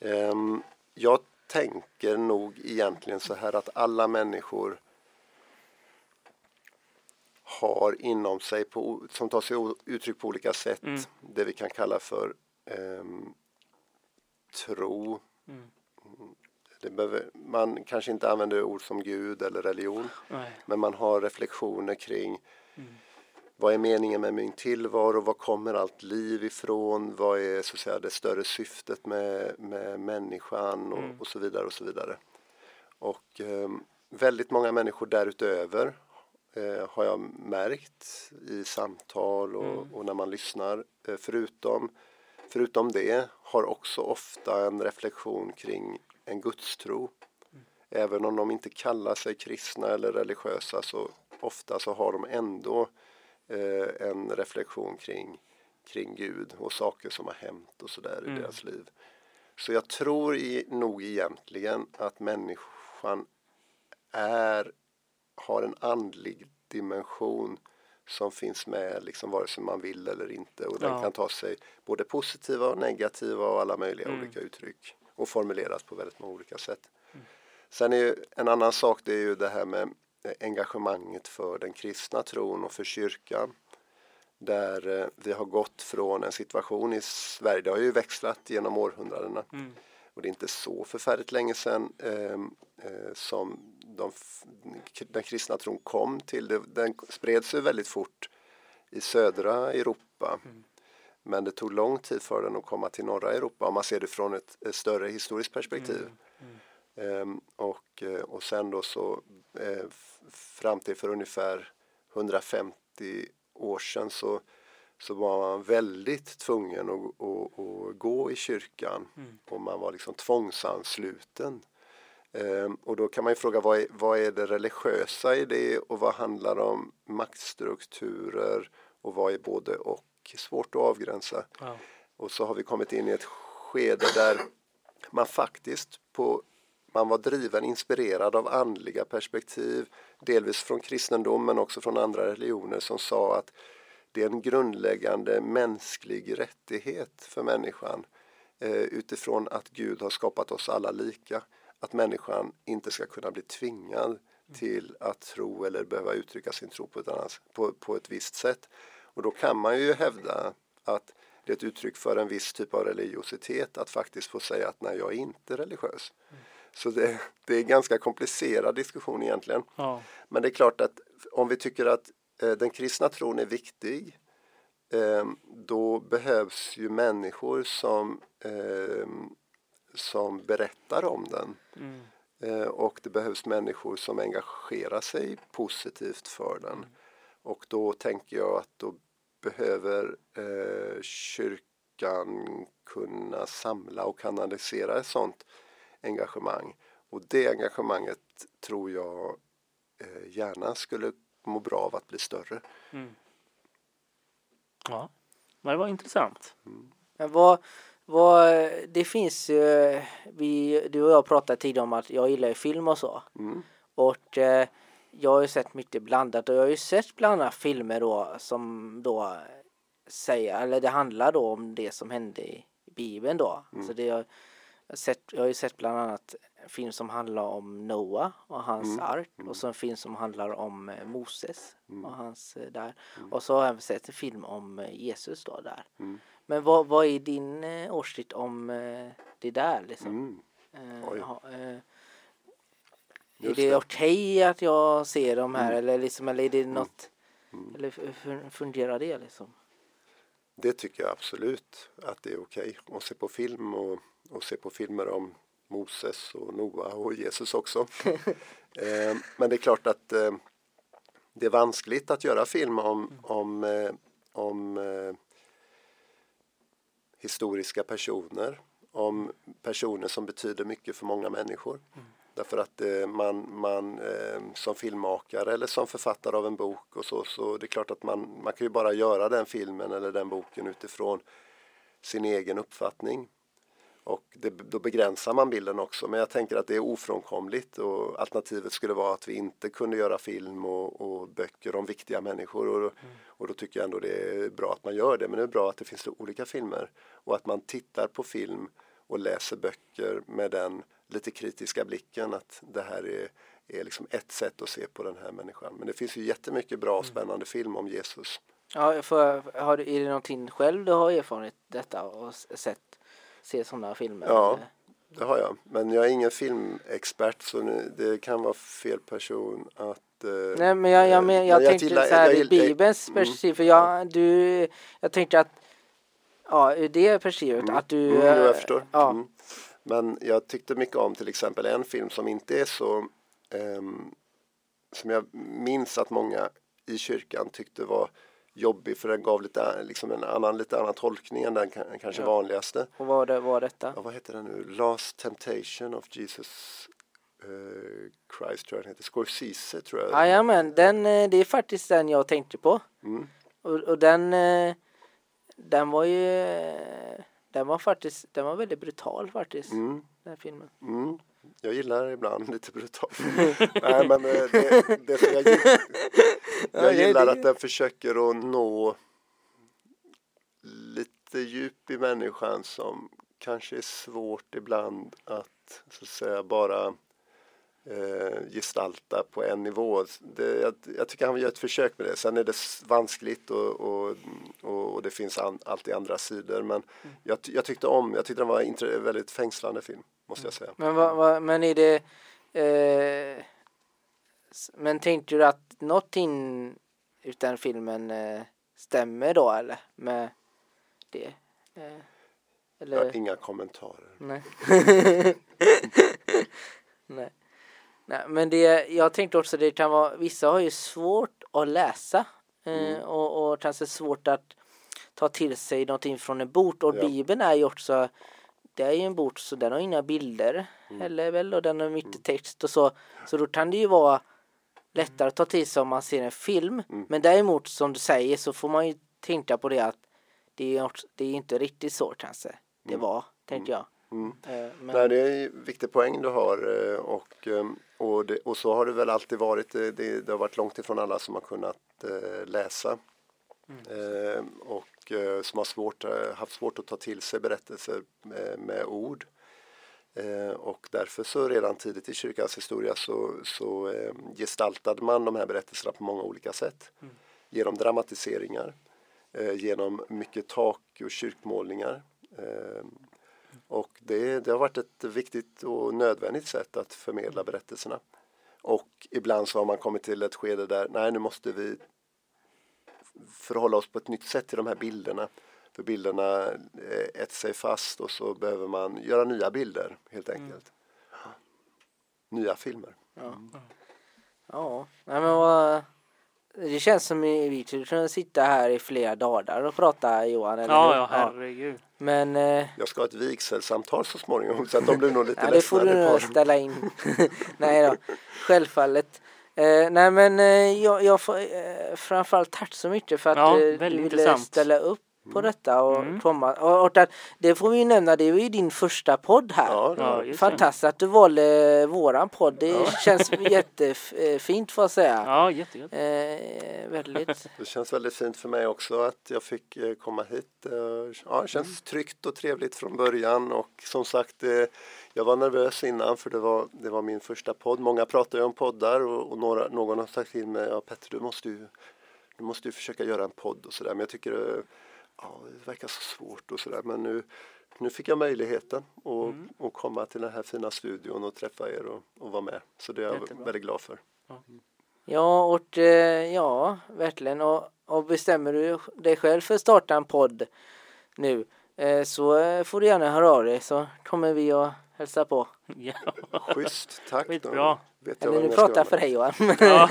Ehm, jag tänker nog egentligen så här att alla människor har inom sig, på, som tar sig uttryck på olika sätt, Mm. det vi kan kalla för ehm, tro. Mm. Behöver, man kanske inte använder ord som Gud eller religion, Nej. men man har reflektioner kring Mm. Vad är meningen med min tillvaro? Var kommer allt liv ifrån? Vad är så att säga, det större syftet med, med människan och, Mm. och så vidare och så vidare. Och ehm, väldigt många människor därutöver eh, har jag märkt i samtal och, Mm. och när man lyssnar. Eh, förutom, förutom det har också ofta en reflektion kring en gudstro. Även om de inte kallar sig kristna eller religiösa så ofta så har de ändå eh, en reflektion kring, kring Gud och saker som har hänt och sådär i Mm. deras liv. Så jag tror i, nog egentligen att människan är, har en andlig dimension som finns med liksom vare sig man vill eller inte och den Ja. kan ta sig både positiva och negativa och alla möjliga Mm. olika uttryck och formuleras på väldigt många olika sätt. Sen är ju en annan sak det är ju det här med engagemanget för den kristna tron och för kyrkan. Där eh, vi har gått från en situation i Sverige, det har ju växlat genom århundradena Mm. och det är inte så förfärligt länge sedan ehm, eh, som de, den kristna tron kom till. Det, den spred sig väldigt fort i södra Europa. Men det tog lång tid för den att komma till norra Europa om man ser det från ett, ett större historiskt perspektiv. Ehm, och, eh, och sen då så eh, fram till för ungefär 150 år sedan så, så var man väldigt tvungen att, att, att gå i kyrkan och man var liksom tvångsansluten. Ehm, och då kan man ju fråga vad är, vad är det religiösa i det och vad handlar om maktstrukturer och vad är både och svårt att avgränsa. Ja. Och så har vi kommit in i ett skede där man faktiskt på man var driven, inspirerad av andliga perspektiv, delvis från kristendom men också från andra religioner som sa att det är en grundläggande mänsklig rättighet för människan eh, utifrån att Gud har skapat oss alla lika. Att människan inte ska kunna bli tvingad till att tro eller behöva uttrycka sin tro på ett, annat, på, på ett visst sätt. Och då kan man ju hävda att det är ett uttryck för en viss typ av religiositet att faktiskt få säga att nej, jag är inte religiös. Mm. Så det, det är en ganska komplicerad diskussion egentligen. Ja. Men det är klart att om vi tycker att eh, den kristna tron är viktig eh, då behövs ju människor som, eh, som berättar om den. Mm. Eh, och det behövs människor som engagerar sig positivt för den. Och då tänker jag att då behöver eh, kyrkan kunna samla och kanalisera ett sånt engagemang. Och det engagemanget tror jag eh, gärna skulle må bra av att bli större. Mm. Ja, men det var intressant. Men vad, vad, det finns ju, vi, du och jag pratade tidigare om att jag gillar ju film och så. Mm. Och eh, jag har ju sett mycket blandat och jag har ju sett bland filmer då som då säger, eller det handlar då om det som hände i Bibeln då. Mm. Så det jag, sett, jag har ju sett bland annat en film som handlar om Noa och hans Mm. ark Mm. och så en film som handlar om eh, Moses Mm. och hans eh, där. Mm. Och så har jag sett en film om eh, Jesus då där. Mm. Men vad, vad är din åsikt om det där liksom? Ha, eh, är det okej att jag ser de här eller liksom eller är det något eller hur fungerar det liksom? Det tycker jag absolut att det är okej att se på film och, och se på filmer om Moses och Noa och Jesus också. eh, men det är klart att eh, det är vanskligt att göra film om, om, eh, om eh, historiska personer, om personer som betyder mycket för många människor. Därför att eh, man, man eh, som filmmakare eller som författare av en bok och så, så det är klart att man, man kan ju bara göra den filmen eller den boken utifrån sin egen uppfattning. Och det, då begränsar man bilden också. Men jag tänker att det är ofrånkomligt och alternativet skulle vara att vi inte kunde göra film och, och böcker om viktiga människor. Och, och då tycker jag ändå det är bra att man gör det. Men det är bra att det finns olika filmer och att man tittar på film och läser böcker med den lite kritiska blicken att det här är, är liksom ett sätt att se på den här människan. Men det finns ju jättemycket bra och spännande film om Jesus. Ja, för, har, du- är det någonting själv du har erfarenhet detta och sett se sådana filmer? Ja. Det har jag, men jag är ingen filmexpert så nu, det kan vara fel person att... eh, Nej men jag, jag, men, jag men tänkte gillar- så här jag i Bibelns mm, perspektiv för jag, du, jag tänkte att Ja, ur det perspektivet Mm, att du mm, jag förstår. Ja, Mm. Men jag tyckte mycket om till exempel en film som inte är så ehm, som jag minns att många i kyrkan tyckte var jobbig för den gav lite, liksom en annan, lite annan tolkning än den ka- kanske Ja. vanligaste. och vad det var detta? Ja, vad heter den nu? Last Temptation of Jesus eh, Christ tror jag den heter. Scorsese tror jag. Jajamän, den, eh, det är faktiskt den jag tänkte på. Mm. Och, och den, eh, den var ju, den var faktiskt, den var väldigt brutal faktiskt, Mm. den filmen. Mm. Jag gillar ibland lite brutalt. Nej, men eh, det, det jag, gill- Ja, jag gillar att den försöker att nå lite djup i människan som kanske är svårt ibland att så att säga bara gestalta på en nivå. Det, jag, jag tycker han gör ett försök med det. Sen är det vanskligt och, och, och, och det finns an, alltid andra sidor. Men jag, ty- jag tyckte om, jag tyckte den var en väldigt fängslande film, måste jag säga. Men, vad, vad, men är det, eh, men tänkte du att någonting utan filmen eh, stämmer då eller med det? Eh, Jag eller? har inga kommentarer. Nej. Nej. Nej, men det, jag tänkte också det kan vara, vissa har ju svårt att läsa eh, Mm. och, och kanske svårt att ta till sig någonting från en bok och Ja. Bibeln är ju också det är ju en bok så den har inga bilder Mm. heller väl och den har mycket text och så så då kan det ju vara lättare att ta till sig om man ser en film Mm. men däremot som du säger så får man ju tänka på det att det är, det är inte riktigt så kanske det Mm. var tänkte jag Mm. Eh, men, Nej, det är en viktig poäng du har eh, och, eh, och, det, och så har det väl alltid varit. Det, det, det har varit långt ifrån alla som har kunnat eh, läsa eh, och eh, som har svårt, eh, haft svårt att ta till sig berättelser med, med ord. Eh, och därför så redan tidigt i kyrkans historia så, så eh, gestaltade man de här berättelserna på många olika sätt. Genom dramatiseringar, eh, genom mycket tak och kyrkmålningar. Och det, det har varit ett viktigt och nödvändigt sätt att förmedla berättelserna. Och ibland så har man kommit till ett skede där, nej nu måste vi förhålla oss på ett nytt sätt till de här bilderna. För bilderna eh, äter sig fast och så behöver man göra nya bilder helt enkelt. Nya filmer. Ja, nej men vad, det känns som i- vi skulle kunna sitta här i flera dagar och prata Johan. Eller Ja, hur? ja, herregud. Men eh, Jag ska ha ett vigselsamtal så småningom så att de blir nog lite ja, det får du nog ställa in. nej då, självfallet. Eh, nej men eh, jag, jag får eh, framförallt tack så mycket för att Ja, du ville intressant. ställa upp på detta och Mm. komma. Och, och att, det får vi ju nämna, det var ju din första podd här. Ja, Ja. Fantastiskt att du valde våran podd. Det känns jättefint får jag säga. Ja, jättegött. Eh, väldigt. det känns väldigt fint för mig också att jag fick eh, komma hit. Eh, Ja, det känns tryggt och trevligt från början och som sagt eh, jag var nervös innan för det var, det var min första podd. Många pratar ju om poddar och, och några, någon har sagt till mig ja, Petter du måste ju du måste ju försöka göra en podd och sådär men jag tycker ja, det verkar så svårt och sådär men nu, nu fick jag möjligheten att att komma till den här fina studion och träffa er och, och vara med. Så det är jag Jättebra. väldigt glad för. Ja, och eh, ja, verkligen. Och, och bestämmer du dig själv för att starta en podd nu eh, så eh, får du gärna höra av dig så kommer vi att hälsa på. Ja. Schysst, tack. Skitbra. Vet jag Eller nu pratar jag för dig Johan. Ja.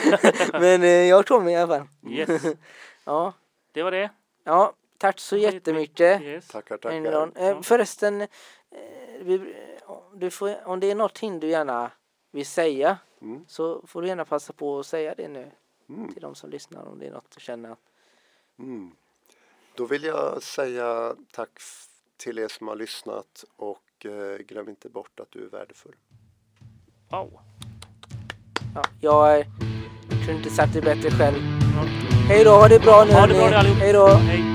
Men jag kommer i alla fall. Yes, Ja, det var det. ja tack så jättemycket. Yes. Tackar, tackar. Eh, förresten, eh, vi, du får, om det är någonting du gärna vill säga Mm. så får du gärna passa på att säga det nu Mm. till de som lyssnar om det är något du känner Mm. Då vill jag säga tack till er som har lyssnat och eh, glöm inte bort att du är värdefull. Wow. ja, jag kunde inte sagt det bättre själv. Hej då, ha det bra nu. Ha det bra allihop. Hej då. Hej.